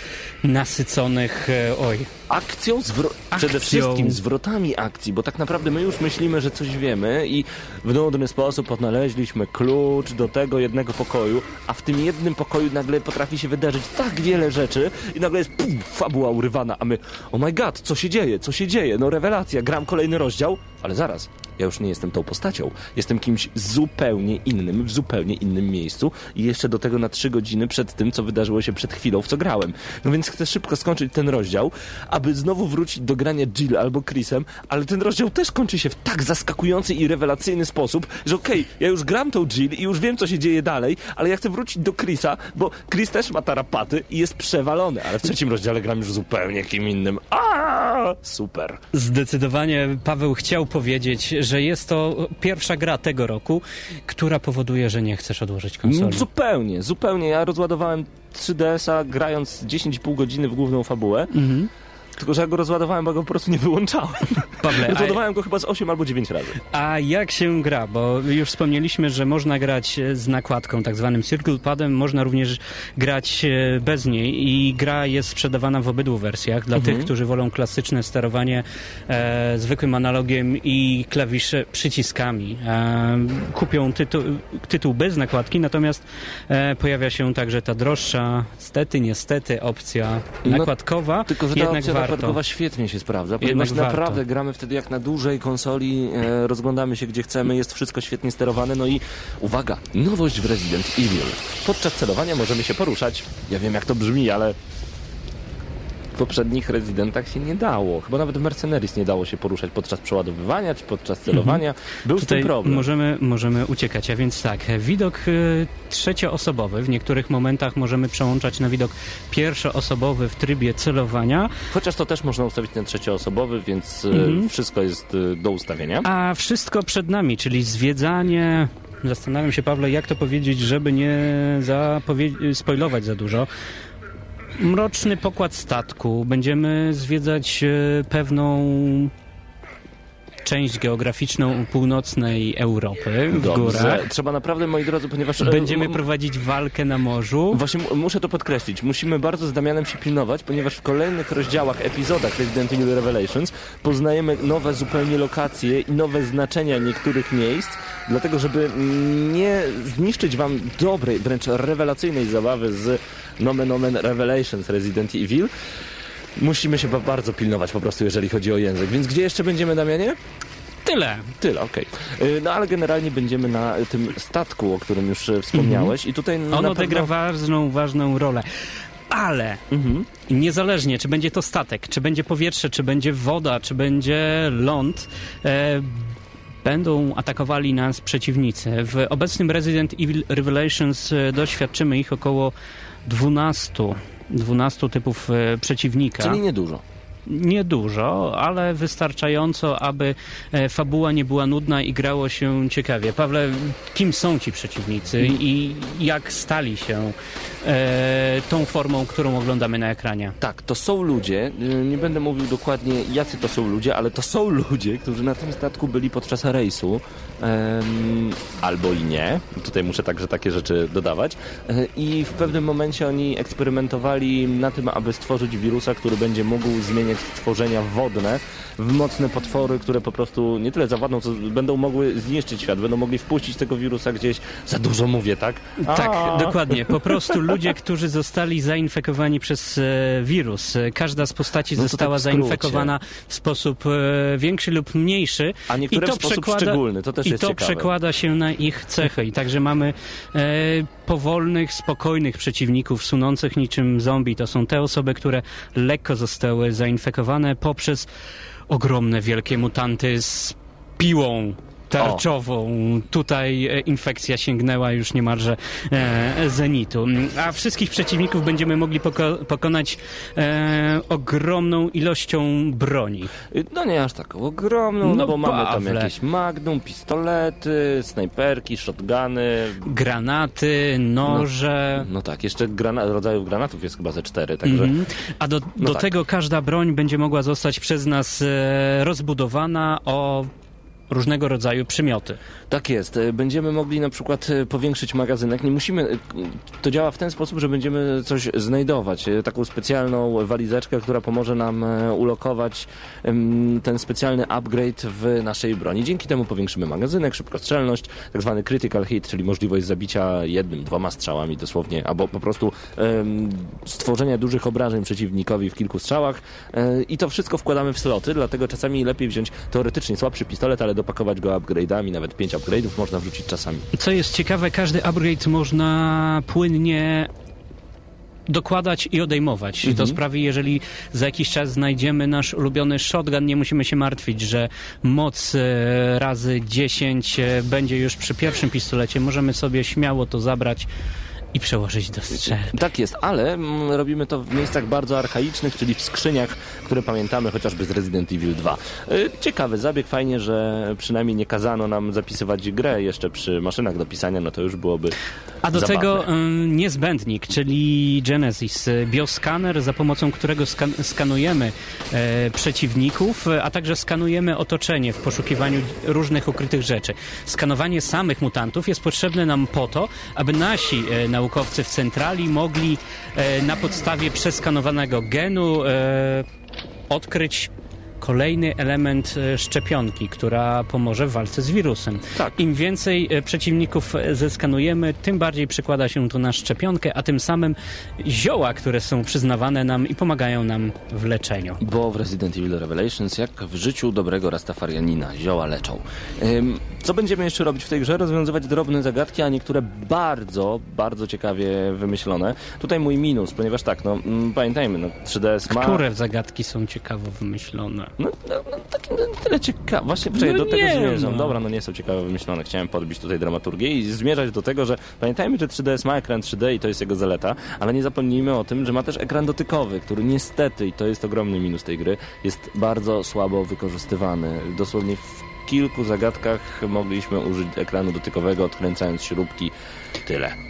nasyconych, e, oj, Akcją, zwro- Akcją. przede wszystkim zwrotami akcji, bo tak naprawdę my już myślimy, że coś wiemy i w nudny sposób odnaleźliśmy klucz do tego jednego pokoju, a w tym jednym pokoju nagle potrafi się wydarzyć tak wiele rzeczy i nagle jest pum, fabuła urywana, a my, oh my god, co się dzieje, co się dzieje, no rewelacja, gram kolejny rozdział, ale zaraz, ja już nie jestem tą postacią, jestem kimś zupełnie innym, w zupełnie innym miejscu i jeszcze do tego na trzy godziny przed tym, co wydarzyło się przed chwilą, w co grałem. No więc chcę szybko skończyć ten rozdział, aby znowu wrócić do grania Jill albo Chrisem, ale ten rozdział też kończy się w tak zaskakujący i rewelacyjny sposób, że okej, ja już gram tą Jill i już wiem, co się dzieje dalej, ale ja chcę wrócić do Chrisa, bo Chris też ma tarapaty i jest przewalony, ale w trzecim rozdziale gram już zupełnie kim innym. A, super. Zdecydowanie Paweł chciał powiedzieć, że jest to pierwsza gra tego roku, która powoduje, że nie chcesz odłożyć konsoli. Mm, Zupełnie, zupełnie. Ja rozładowałem 3DS-a grając 10,5 godziny w główną fabułę. Mhm. Tylko, że ja go rozładowałem, bo go po prostu nie wyłączałem. Pawle, a, Rozładowałem go chyba z 8 albo 9 razy. a jak się gra? Bo już wspomnieliśmy, że można grać z nakładką, tak zwanym Circle Padem, można również grać e, bez niej i gra jest sprzedawana w obydwu wersjach. Dla Mhm. tych, którzy wolą klasyczne sterowanie e, zwykłym analogiem i klawisze przyciskami. E, kupią tytuł, tytuł bez nakładki, natomiast e, pojawia się także ta droższa, stety, niestety, opcja No, nakładkowa. Tylko, że ta jednak opcja warta. Przypadkowa świetnie się sprawdza, ponieważ Jednak warto. naprawdę gramy wtedy jak na dużej konsoli, e, rozglądamy się gdzie chcemy, jest wszystko świetnie sterowane, no i uwaga, nowość w Resident Evil. Podczas celowania możemy się poruszać. Ja wiem jak to brzmi, ale poprzednich Residentach się nie dało. Chyba nawet w Mercenaries nie dało się poruszać podczas przeładowywania czy podczas celowania. Był z tym Tutaj problem. możemy, możemy uciekać, a więc tak, widok e, trzecioosobowy, w niektórych momentach możemy przełączać na widok pierwszoosobowy w trybie celowania, Chociaż to też można ustawić na trzecioosobowy, więc e, Mhm. wszystko jest e, do ustawienia. a wszystko przed nami, czyli zwiedzanie... Zastanawiam się, Pawle, jak to powiedzieć, żeby nie zapowie- spoilować za dużo. Mroczny pokład statku. Będziemy zwiedzać e, pewną część geograficzną północnej Europy w Dobrze. górach. Trzeba naprawdę, moi drodzy, ponieważ... e, Będziemy prowadzić walkę na morzu. Właśnie mu- muszę to podkreślić. Musimy bardzo z Damianem się pilnować, ponieważ w kolejnych rozdziałach, epizodach Resident Evil Revelations poznajemy nowe zupełnie lokacje i nowe znaczenia niektórych miejsc, dlatego żeby nie zniszczyć wam dobrej, wręcz rewelacyjnej zabawy z Nomen Omen Revelations Resident Evil, musimy się ba- bardzo pilnować po prostu, jeżeli chodzi o język. Więc gdzie jeszcze będziemy, Damianie? Tyle. Tyle, okej. Y, No ale generalnie będziemy na tym statku, o którym już e, wspomniałeś i tutaj On na odegra pewno... ważną, ważną rolę. Ale Mhm. niezależnie, czy będzie to statek, czy będzie powietrze, czy będzie woda, czy będzie ląd, e, będą atakowali nas przeciwnicy. W obecnym Resident Evil Revelations e, doświadczymy ich około 12, 12 typów e, przeciwnika. Czyli niedużo. Niedużo, ale wystarczająco, aby e, fabuła nie była nudna i grało się ciekawie. Pawle, kim są ci przeciwnicy i jak stali się e, tą formą, którą oglądamy na ekranie? Tak, to są ludzie, y, nie będę mówił dokładnie jacy to są ludzie, ale to są ludzie, którzy na tym statku byli podczas rejsu, albo i nie, tutaj muszę także takie rzeczy dodawać, E, i w pewnym momencie oni eksperymentowali na tym, aby stworzyć wirusa, który będzie mógł zmieniać stworzenia wodne w mocne potwory, które po prostu nie tyle zawładną, co będą mogły zniszczyć świat, będą mogli wpuścić tego wirusa gdzieś, za dużo mówię, tak? Tak, A. dokładnie. Po prostu ludzie, którzy zostali zainfekowani przez e, wirus. E, Każda z postaci No to została tak w zainfekowana w sposób większy lub mniejszy. A niektóre w sposób szczególny, to też I to ciekawe. przekłada się na ich cechy. I także mamy e, powolnych, spokojnych przeciwników, sunących niczym zombie. To są te osoby, które lekko zostały zainfekowane poprzez ogromne, wielkie mutanty z piłą tarczową. Tutaj e, infekcja sięgnęła już niemalże e, zenitu. A wszystkich przeciwników będziemy mogli poko- pokonać e, ogromną ilością broni. No nie aż taką ogromną, no, No, bo mamy tam jakieś magnum, pistolety, snajperki, shotguny. Granaty, noże. No tak, jeszcze grana rodzajów granatów jest chyba ze cztery, także Mhm. A do, No do tak. tego każda broń będzie mogła zostać przez nas e, rozbudowana o różnego rodzaju przymioty. tak jest. Y, Będziemy mogli na przykład y, powiększyć magazynek. Nie musimy, y, to działa w ten sposób, że będziemy coś znajdować. Taką specjalną walizeczkę, która pomoże nam ulokować ten specjalny upgrade w naszej broni. Dzięki temu powiększymy magazynek, szybkostrzelność, tak zwany critical hit, czyli możliwość zabicia jednym, dwoma strzałami dosłownie, albo po prostu stworzenia dużych obrażeń przeciwnikowi w kilku strzałach. I to wszystko wkładamy w sloty, dlatego czasami lepiej wziąć teoretycznie słabszy pistolet, ale dopakować go upgrade'ami, nawet pięć upgrade'ów można wrzucić czasami. Co jest ciekawe, każdy upgrade można płynnie dokładać i odejmować. Mhm. To sprawi, jeżeli za jakiś czas znajdziemy nasz ulubiony shotgun, nie musimy się martwić, że moc e, razy 10 e, będzie już przy pierwszym pistolecie. Możemy sobie śmiało to zabrać i przełożyć do strzelby. Tak jest, ale mm, robimy to w miejscach bardzo archaicznych, czyli w skrzyniach, które pamiętamy chociażby z Resident Evil 2. Y, Ciekawy zabieg, fajnie, że przynajmniej nie kazano nam zapisywać grę jeszcze przy maszynach do pisania, no to już byłoby A do zabawne. tego ym, niezbędnik, czyli Genesis, y, bioskaner, za pomocą którego skan skanujemy e, przeciwników, a także skanujemy otoczenie w poszukiwaniu różnych ukrytych rzeczy. Skanowanie samych mutantów jest potrzebne nam po to, aby nasi e, naukowcy w centrali mogli e, na podstawie przeskanowanego genu e, odkryć kolejny element e, szczepionki, która pomoże w walce z wirusem. Tak. Im więcej e, przeciwników e, zeskanujemy, tym bardziej przykłada się to na szczepionkę, a tym samym zioła, które są przyznawane nam i pomagają nam w leczeniu. Bo w Resident Evil Revelations, jak w życiu dobrego Rastafarianina, zioła leczą. Co będziemy jeszcze robić w tej grze? Rozwiązywać drobne zagadki, a niektóre bardzo, bardzo ciekawie wymyślone. Tutaj mój minus, ponieważ tak, no pamiętajmy, no 3DS ma... Które zagadki są ciekawo wymyślone? No, no, no takie no, tyle ciekawe. Właśnie No do tego nie, zmierzam. no. Dobra, no nie są ciekawe wymyślone. Chciałem podbić tutaj dramaturgię i zmierzać do tego, że pamiętajmy, że 3DS ma ekran 3D i to jest jego zaleta, ale nie zapomnijmy o tym, że ma też ekran dotykowy, który niestety, i to jest ogromny minus tej gry, jest bardzo słabo wykorzystywany. Dosłownie w kilku zagadkach mogliśmy użyć ekranu dotykowego, odkręcając śrubki. Tyle.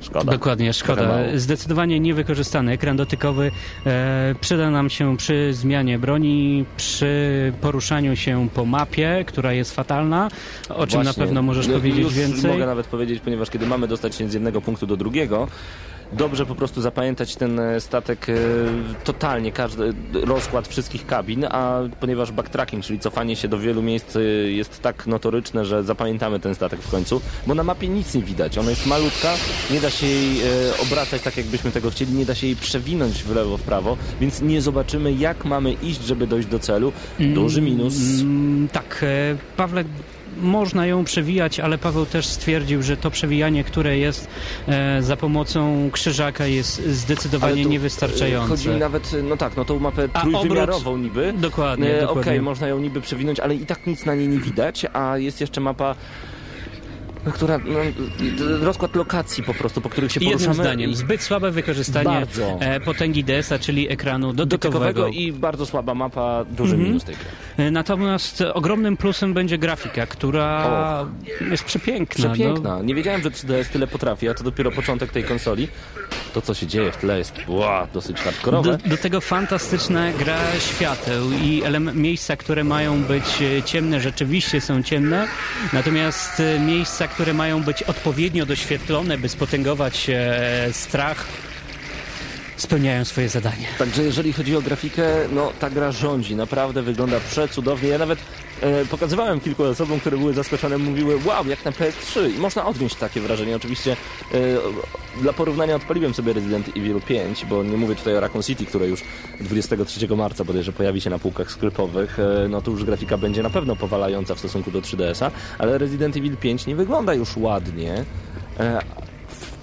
Szkoda. Dokładnie, szkoda. Zdecydowanie niewykorzystany. Ekran dotykowy e, przyda nam się przy zmianie broni, przy poruszaniu się po mapie, która jest fatalna, o czym na Właśnie. pewno możesz Ju- powiedzieć więcej. mogę nawet powiedzieć, ponieważ kiedy mamy dostać się z jednego punktu do drugiego, dobrze po prostu zapamiętać ten e, statek e, totalnie, każdy rozkład wszystkich kabin, a ponieważ backtracking, czyli cofanie się do wielu miejsc e, jest tak notoryczne, że zapamiętamy ten statek w końcu, bo na mapie nic nie widać. Ona jest malutka, nie da się jej obracać tak, jakbyśmy tego chcieli, nie da się jej przewinąć w lewo, w prawo, więc nie zobaczymy, jak mamy iść, żeby dojść do celu. Duży minus. Mm, tak, Pawle, można ją przewijać, ale Paweł też stwierdził, że to przewijanie, które jest e, za pomocą krzyżaka jest zdecydowanie tu, niewystarczające. e, Chodzi nawet, no tak, no tą mapę trójwymiarową niby. Dokładnie, E, dokładnie. Okej, można ją niby przewinąć, ale i tak nic na niej nie widać, a jest jeszcze mapa, która, no, rozkład lokacji po prostu, po których się Jednym poruszamy. zdaniem, zbyt słabe wykorzystanie Bardzo. e, potęgi DS-a, czyli ekranu dotykowego. dotykowego i bardzo słaba mapa, duży Mhm. minus tej gry. E, Natomiast ogromnym plusem będzie grafika, która jest przepiękna. Przepiękna. Nie wiedziałem, że 3DS tyle potrafi, a to dopiero początek tej konsoli. To, co się dzieje w tle jest dosyć hardkorowe. Do, do tego fantastyczna gra świateł i miejsca, które mają być e, ciemne, rzeczywiście są ciemne, natomiast e, miejsca, które mają być odpowiednio doświetlone, by spotęgować e, strach, spełniają swoje zadanie. Także jeżeli chodzi o grafikę, no ta gra rządzi, naprawdę wygląda przecudownie. Ja nawet e, pokazywałem kilku osobom, które były zaskoczone, mówiły wow, jak na PS3 i można odnieść takie wrażenie. Oczywiście e, dla porównania odpaliłem sobie Resident Evil 5, bo nie mówię tutaj o Raccoon City, które już 23 marca bodajże pojawi się na półkach sklepowych, e, no to już grafika będzie na pewno powalająca w stosunku do 3DS-a, ale Resident Evil 5 nie wygląda już ładnie.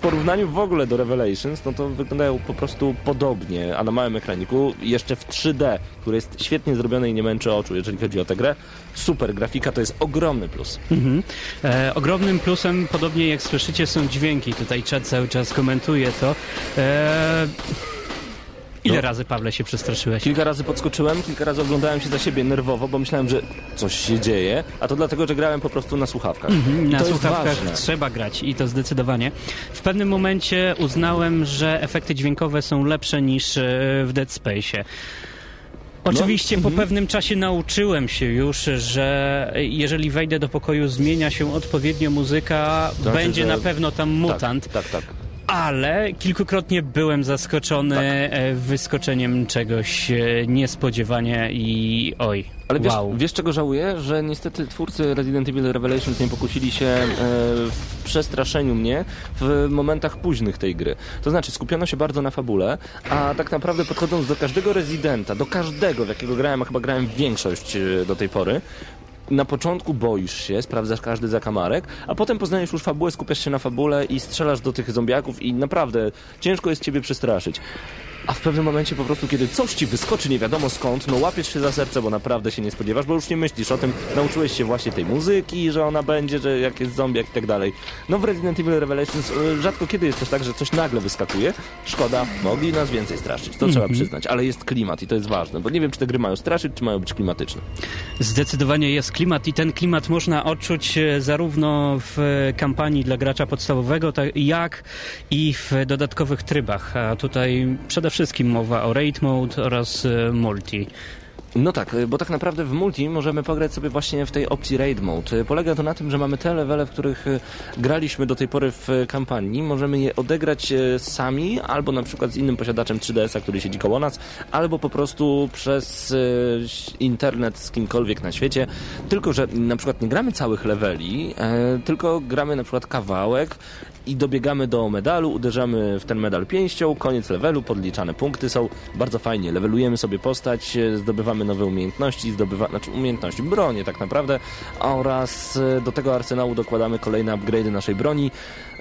Porównaniu w ogóle do Revelations, no to wyglądają po prostu podobnie, a na małym ekraniku, jeszcze w 3D, które jest świetnie zrobione i nie męczy oczu, jeżeli chodzi o tę grę. Super, grafika to jest ogromny plus. Mhm. E, ogromnym plusem, podobnie jak słyszycie, są dźwięki. Tutaj czat cały czas komentuje to. E, ile No. razy, Pawle, się przestraszyłeś? Kilka razy podskoczyłem, kilka razy oglądałem się za siebie nerwowo, bo myślałem, że coś się dzieje, a to dlatego, że grałem po prostu na słuchawkach. I Na słuchawkach trzeba grać i to zdecydowanie. W pewnym momencie uznałem, że efekty dźwiękowe są lepsze niż e, w Dead Space. Oczywiście po pewnym czasie nauczyłem się już, że jeżeli wejdę do pokoju, zmienia się odpowiednio muzyka, To znaczy, będzie że- na pewno tam mutant, Tak, tak, tak. Ale kilkukrotnie byłem zaskoczony e, wyskoczeniem czegoś e, niespodziewanie i oj, Ale wiesz, wow. wiesz czego żałuję? Że niestety twórcy Resident Evil Revelations nie pokusili się e, w przestraszeniu mnie w momentach późnych tej gry. To znaczy skupiono się bardzo na fabule, a tak naprawdę podchodząc do każdego Residenta, do każdego, w jakiego grałem, a chyba grałem większość e, do tej pory, na początku boisz się, sprawdzasz każdy zakamarek, a potem poznajesz już fabułę, skupiasz się na fabule i strzelasz do tych zombiaków i naprawdę ciężko jest ciebie przestraszyć. A w pewnym momencie po prostu, kiedy coś ci wyskoczy nie wiadomo skąd, no łapiesz się za serce, bo naprawdę się nie spodziewasz, bo już nie myślisz o tym, nauczyłeś się właśnie tej muzyki, że ona będzie, że jak jest zombiak i tak dalej. No w Resident Evil Revelations y, rzadko kiedy jest też tak, że coś nagle wyskakuje. Szkoda, mogli nas więcej straszyć, to trzeba przyznać, ale jest klimat i to jest ważne, bo nie wiem, czy te gry mają straszyć, czy mają być klimatyczne. Zdecydowanie jest klimat i ten klimat można odczuć e, zarówno w e, kampanii dla gracza podstawowego, tak jak i w dodatkowych trybach. A tutaj przede wszystkim mowa o raid mode oraz e, multi. No tak, y, bo tak naprawdę w multi możemy pograć sobie właśnie w tej opcji Raid Mode. Y, Polega to na tym, że mamy te levele, w których graliśmy do tej pory w kampanii. Możemy je odegrać sami, albo na przykład z innym posiadaczem 3DS-a, który siedzi koło nas, albo po prostu przez internet z kimkolwiek na świecie. Tylko, że na przykład nie gramy całych leveli, e, tylko gramy na przykład kawałek i dobiegamy do medalu, uderzamy w ten medal pięścią, koniec levelu, podliczane punkty są bardzo fajnie. Levelujemy sobie postać, e, zdobywamy nowe umiejętności, zdobywa, znaczy umiejętności, bronię tak naprawdę oraz e, do tego arsenału dokładamy kolejne upgrade'y naszej broni.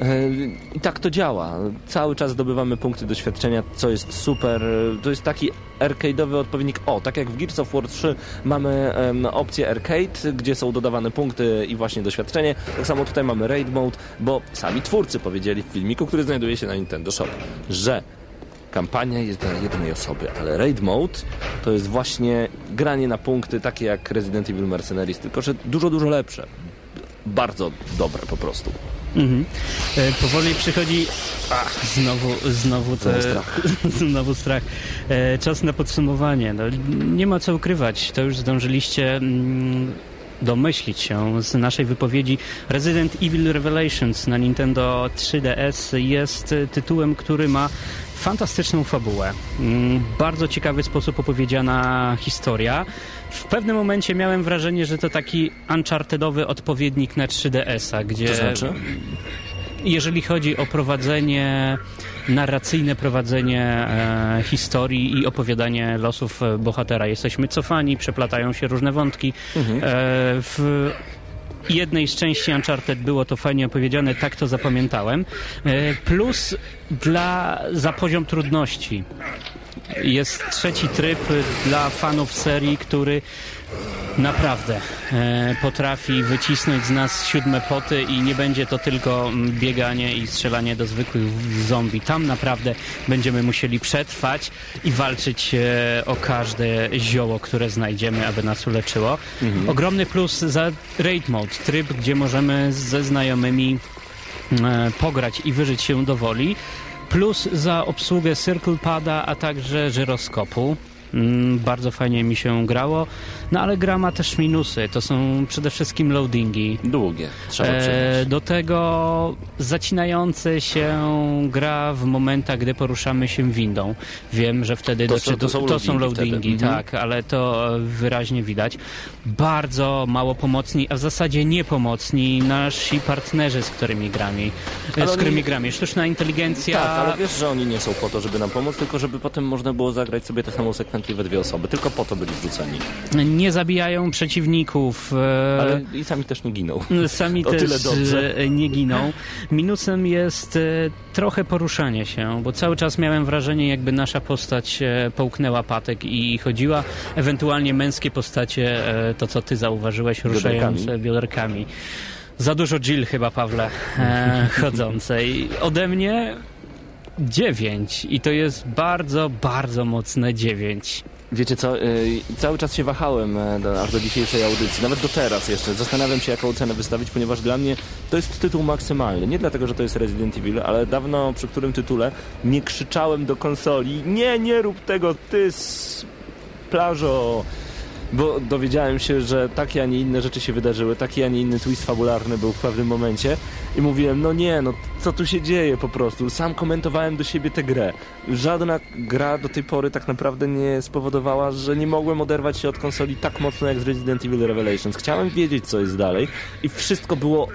E, I tak to działa. Cały czas zdobywamy punkty doświadczenia, co jest super. To jest taki arcade'owy odpowiednik. O, tak jak w Gears of War 3 mamy opcję arcade, gdzie są dodawane punkty i właśnie doświadczenie. Tak samo tutaj mamy raid mode, bo sami twórcy powiedzieli w filmiku, który znajduje się na Nintendo Shop, że kampania jest dla jednej osoby, ale raid mode to jest właśnie granie na punkty takie jak Resident Evil Mercenaries, tylko że dużo, dużo lepsze. Bardzo dobre po prostu. Mhm. E, powoli przychodzi. Ach, znowu, znowu te, Znowu strach. znowu strach. E, czas na podsumowanie. No, nie ma co ukrywać. To już zdążyliście. Mm, domyślić się z naszej wypowiedzi. Resident Evil Revelations na Nintendo 3DS jest tytułem, który ma fantastyczną fabułę. Mm, Bardzo ciekawy sposób opowiedziana historia. W pewnym momencie miałem wrażenie, że to taki unchartedowy odpowiednik na 3DS-a, gdzie To znaczy? jeżeli chodzi o prowadzenie, narracyjne prowadzenie e, historii i opowiadanie losów e, bohatera. Jesteśmy cofani, przeplatają się różne wątki. E, w jednej z części Uncharted było to fajnie opowiedziane, tak to zapamiętałem. Plus dla, za poziom trudności. Jest trzeci tryb dla fanów serii, który naprawdę e, potrafi wycisnąć z nas siódme poty i nie będzie to tylko mm, bieganie i strzelanie do zwykłych zombie. Tam naprawdę będziemy musieli przetrwać i walczyć e, o każde zioło, które znajdziemy, aby nas uleczyło. Ogromny plus za Raid Mode, tryb, gdzie możemy ze znajomymi e, pograć i wyżyć się do woli. Plus za obsługę Circle Pada, a także żyroskopu. Mm, Bardzo fajnie mi się grało. No ale gra ma też minusy. To są przede wszystkim loadingi. Długie, trzeba E, do tego zacinające się gra w momentach, gdy poruszamy się windą. Wiem, że wtedy To do, są- to są to są loadingi wtedy. Mhm. tak, ale to e, wyraźnie widać. Bardzo mało pomocni, a w zasadzie niepomocni nasi partnerzy, z którymi gramy. Ale Z oni- którymi gramy. Sztuczna inteligencja. Tak, ale wiesz, że oni nie są po to, żeby nam pomóc, tylko żeby potem można było zagrać sobie tę samą sekwencję we dwie osoby. Tylko po to byli wrzuceni. Nie zabijają przeciwników. e, Ale i sami też nie giną. Sami O też tyle dobrze. nie giną. Minusem jest e, trochę poruszanie się, bo cały czas miałem wrażenie, jakby nasza postać e, połknęła patek i chodziła. Ewentualnie męskie postacie, to co ty zauważyłeś, ruszające Bioderkami. Za dużo Jill chyba, Pawle, chodzącej. Ode mnie dziewięć i to jest bardzo, bardzo mocne dziewięć. Wiecie co, y, cały czas się wahałem e, do, aż do dzisiejszej audycji, nawet do teraz jeszcze. Zastanawiam się, jaką cenę wystawić, ponieważ dla mnie to jest tytuł maksymalny. Nie dlatego, że to jest Resident Evil, ale dawno przy którym tytule nie krzyczałem do konsoli nie, nie rób tego, ty z plażo. Bo dowiedziałem się, że takie, a nie inne rzeczy się wydarzyły, taki, a nie inny twist fabularny był w pewnym momencie i mówiłem, no nie, no co tu się dzieje po prostu. Sam komentowałem do siebie tę grę. Żadna gra do tej pory tak naprawdę nie spowodowała, że nie mogłem oderwać się od konsoli tak mocno jak z Resident Evil Revelations. Chciałem wiedzieć, co jest dalej i wszystko było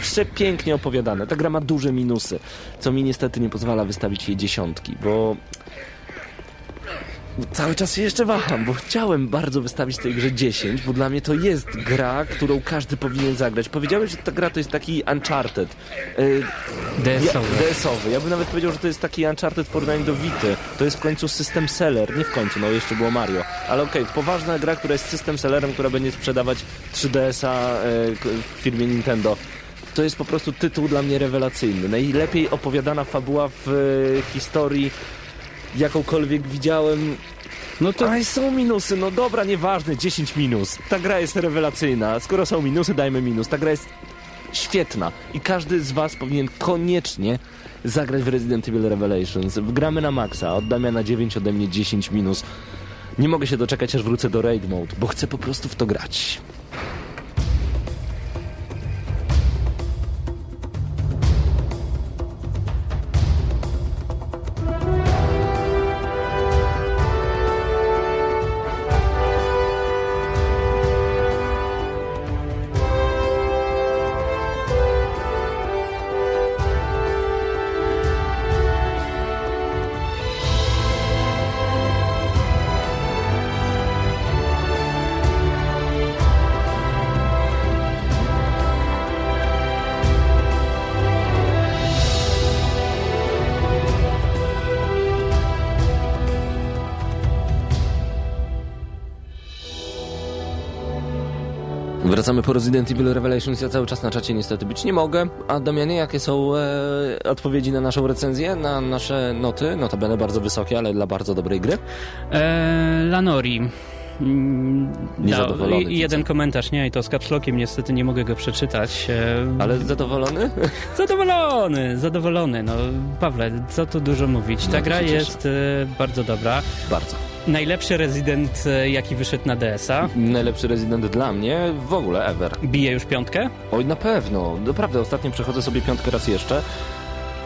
przepięknie opowiadane. Ta gra ma duże minusy, co mi niestety nie pozwala wystawić jej dziesiątki, bo Cały czas się jeszcze waham, bo chciałem bardzo wystawić tej grze 10, bo dla mnie to jest gra, którą każdy powinien zagrać. Powiedziałem, że ta gra to jest taki Uncharted. Yy, ja, DS-owy. Ja bym nawet powiedział, że to jest taki Uncharted w porównaniu do Vity. To jest w końcu system seller. Nie w końcu, no jeszcze było Mario. Ale okej, poważna gra, która jest system sellerem, która będzie sprzedawać 3DS-a yy, k- w firmie Nintendo. To jest po prostu tytuł dla mnie rewelacyjny. Najlepiej opowiadana fabuła w e, historii jakąkolwiek widziałem. No to Ale są minusy, no dobra, nieważne, 10 minus. Ta gra jest rewelacyjna. Skoro są minusy, dajmy minus. Ta gra jest świetna i każdy z was powinien koniecznie zagrać w Resident Evil Revelations. Gramy na maksa, od Damiana 9, ode mnie 10 minus. Nie mogę się doczekać, aż wrócę do Raid Mode, bo chcę po prostu w to grać. Po Resident Evil Revelations. Ja cały czas na czacie niestety być nie mogę. A Damianie, jakie są e, odpowiedzi na naszą recenzję, na nasze noty? Notabene bardzo wysokie, ale dla bardzo dobrej gry. E, Lanori. Mm, Niezadowolony, i jeden komentarz, nie, i to z kapslokiem, niestety nie mogę go przeczytać. E, Ale zadowolony? Zadowolony, zadowolony. No, Pawle, co tu dużo mówić. Ta No, gra jest e, bardzo dobra. bardzo. Najlepszy Resident, e, jaki wyszedł na DS-a. Najlepszy Resident dla mnie w ogóle ever. Bije już piątkę. Oj, na pewno. Naprawdę, ostatnio przechodzę sobie piątkę raz jeszcze.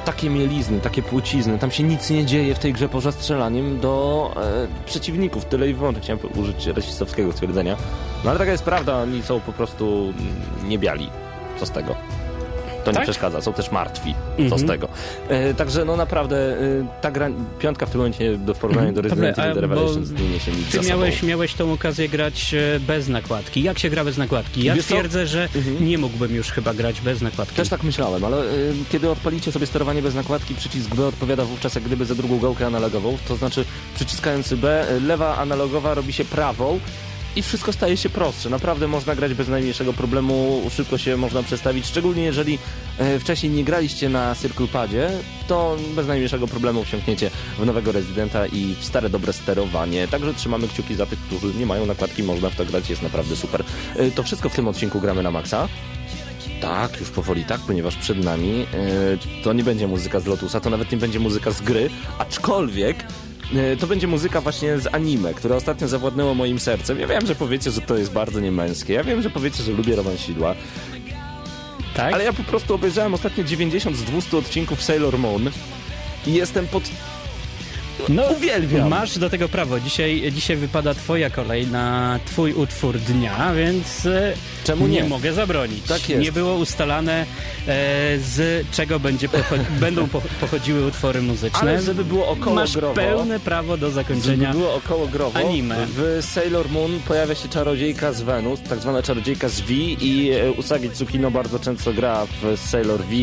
Takie mielizny, takie płcizny, tam się nic nie dzieje w tej grze poza strzelaniem do e, przeciwników. Tyle i wyłącznie chciałem użyć rasistowskiego stwierdzenia. No ale taka jest prawda, oni są po prostu mm, niebiali. Co z tego? To nie Tak? przeszkadza, są też martwi. Co Mhm. z tego? E, także no naprawdę, e, ta gra, piątka w tym momencie do, w porównaniu do Resident Evil Revelations nie niesie nic Ty miałeś, miałeś tą okazję grać e, bez nakładki. Jak się gra bez nakładki? Ja Wiesz co? twierdzę, że Mhm. nie mógłbym już chyba grać bez nakładki. Też tak myślałem, ale y, kiedy odpalicie sobie sterowanie bez nakładki, przycisk B odpowiada wówczas jak gdyby za drugą gałkę analogową, to znaczy przyciskając B, lewa analogowa robi się prawą i wszystko staje się prostsze. Naprawdę można grać bez najmniejszego problemu, szybko się można przestawić, szczególnie jeżeli e, wcześniej nie graliście na Circle Padzie, to bez najmniejszego problemu wsiąkniecie w nowego Residenta i w stare dobre sterowanie. Także trzymamy kciuki za tych, którzy nie mają nakładki, można w to grać, jest naprawdę super. E, To wszystko w tym odcinku gramy na maksa. Tak, już powoli tak, ponieważ przed nami e, to nie będzie muzyka z Lotusa, to nawet nie będzie muzyka z gry, aczkolwiek to będzie muzyka właśnie z anime, które ostatnio zawładnęło moim sercem. Ja wiem, że powiecie, że to jest bardzo niemęskie, ja wiem, że powiecie, że lubię romansidła, tak? ale ja po prostu obejrzałem ostatnio 90 z 200 odcinków Sailor Moon i jestem pod... No, Uwielbiam! Masz do tego prawo. Dzisiaj, dzisiaj wypada twoja kolej na twój utwór dnia, więc e, Czemu nie? mogę zabronić. Tak jest. Nie było ustalane e, z czego będzie będą po- pochodziły utwory muzyczne. Ale żeby było około Masz growo, pełne prawo do Żeby zakończenia. było około growo, anime. w Sailor Moon pojawia się czarodziejka z Wenus, tak zwana czarodziejka z V i e, Usagi Tsukino bardzo często gra w Sailor V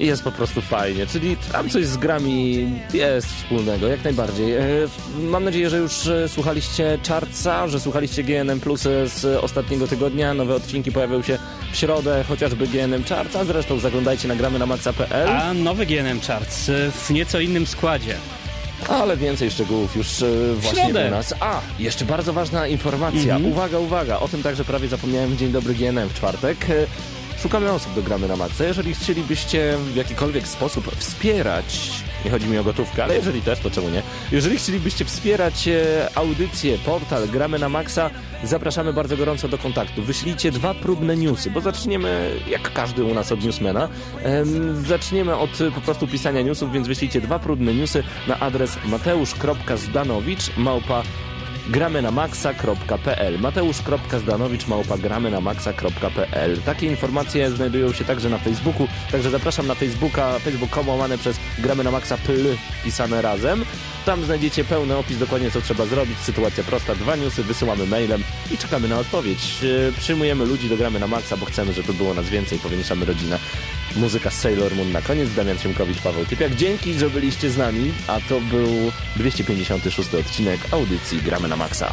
i jest po prostu fajnie, czyli tam coś z grami jest wspólnego, jak najbardziej. E, Mam nadzieję, że już e, słuchaliście Chartsa, że słuchaliście GNM Plus z ostatniego tygodnia, nowe odcinki pojawią się w środę, chociażby GNM Chartsa, zresztą zaglądajcie na gramy na maxa.pl. A nowy GNM Charts e, w nieco innym składzie. Ale więcej szczegółów już e, właśnie środę. u nas. A, jeszcze bardzo ważna informacja. Mhm. Uwaga, uwaga. O tym także prawie zapomniałem w Dzień Dobry GNM w czwartek. Szukamy osób do gramy na Maxa. Jeżeli chcielibyście w jakikolwiek sposób wspierać, nie chodzi mi o gotówkę, ale jeżeli też, to czemu nie? Jeżeli chcielibyście wspierać e, audycję, portal Gramy na Maxa, zapraszamy bardzo gorąco do kontaktu. Wyślijcie dwa próbne newsy, bo zaczniemy jak każdy u nas od newsmana. Em, zaczniemy od e, po prostu pisania newsów, więc wyślijcie dwa próbne newsy na adres mateusz.zdanowicz małpa gramy na maxa.pl Mateusz.zdanowicz małpa gramy na maxa.pl Takie informacje znajdują się także na Facebooku, także zapraszam na Facebooka, facebook.com łamane przez gramy na maxa.pl pisane razem. Tam znajdziecie pełny opis dokładnie co trzeba zrobić, sytuacja prosta, dwa newsy, wysyłamy mailem i czekamy na odpowiedź. Yy, Przyjmujemy ludzi do gramy na maxa, bo chcemy, żeby było nas więcej, powiększamy rodzinę. Muzyka z Sailor Moon na koniec, Damian Siemkowicz, Paweł Typiak. Dzięki, że byliście z nami, a to był 256 odcinek audycji Gramy na Maxa.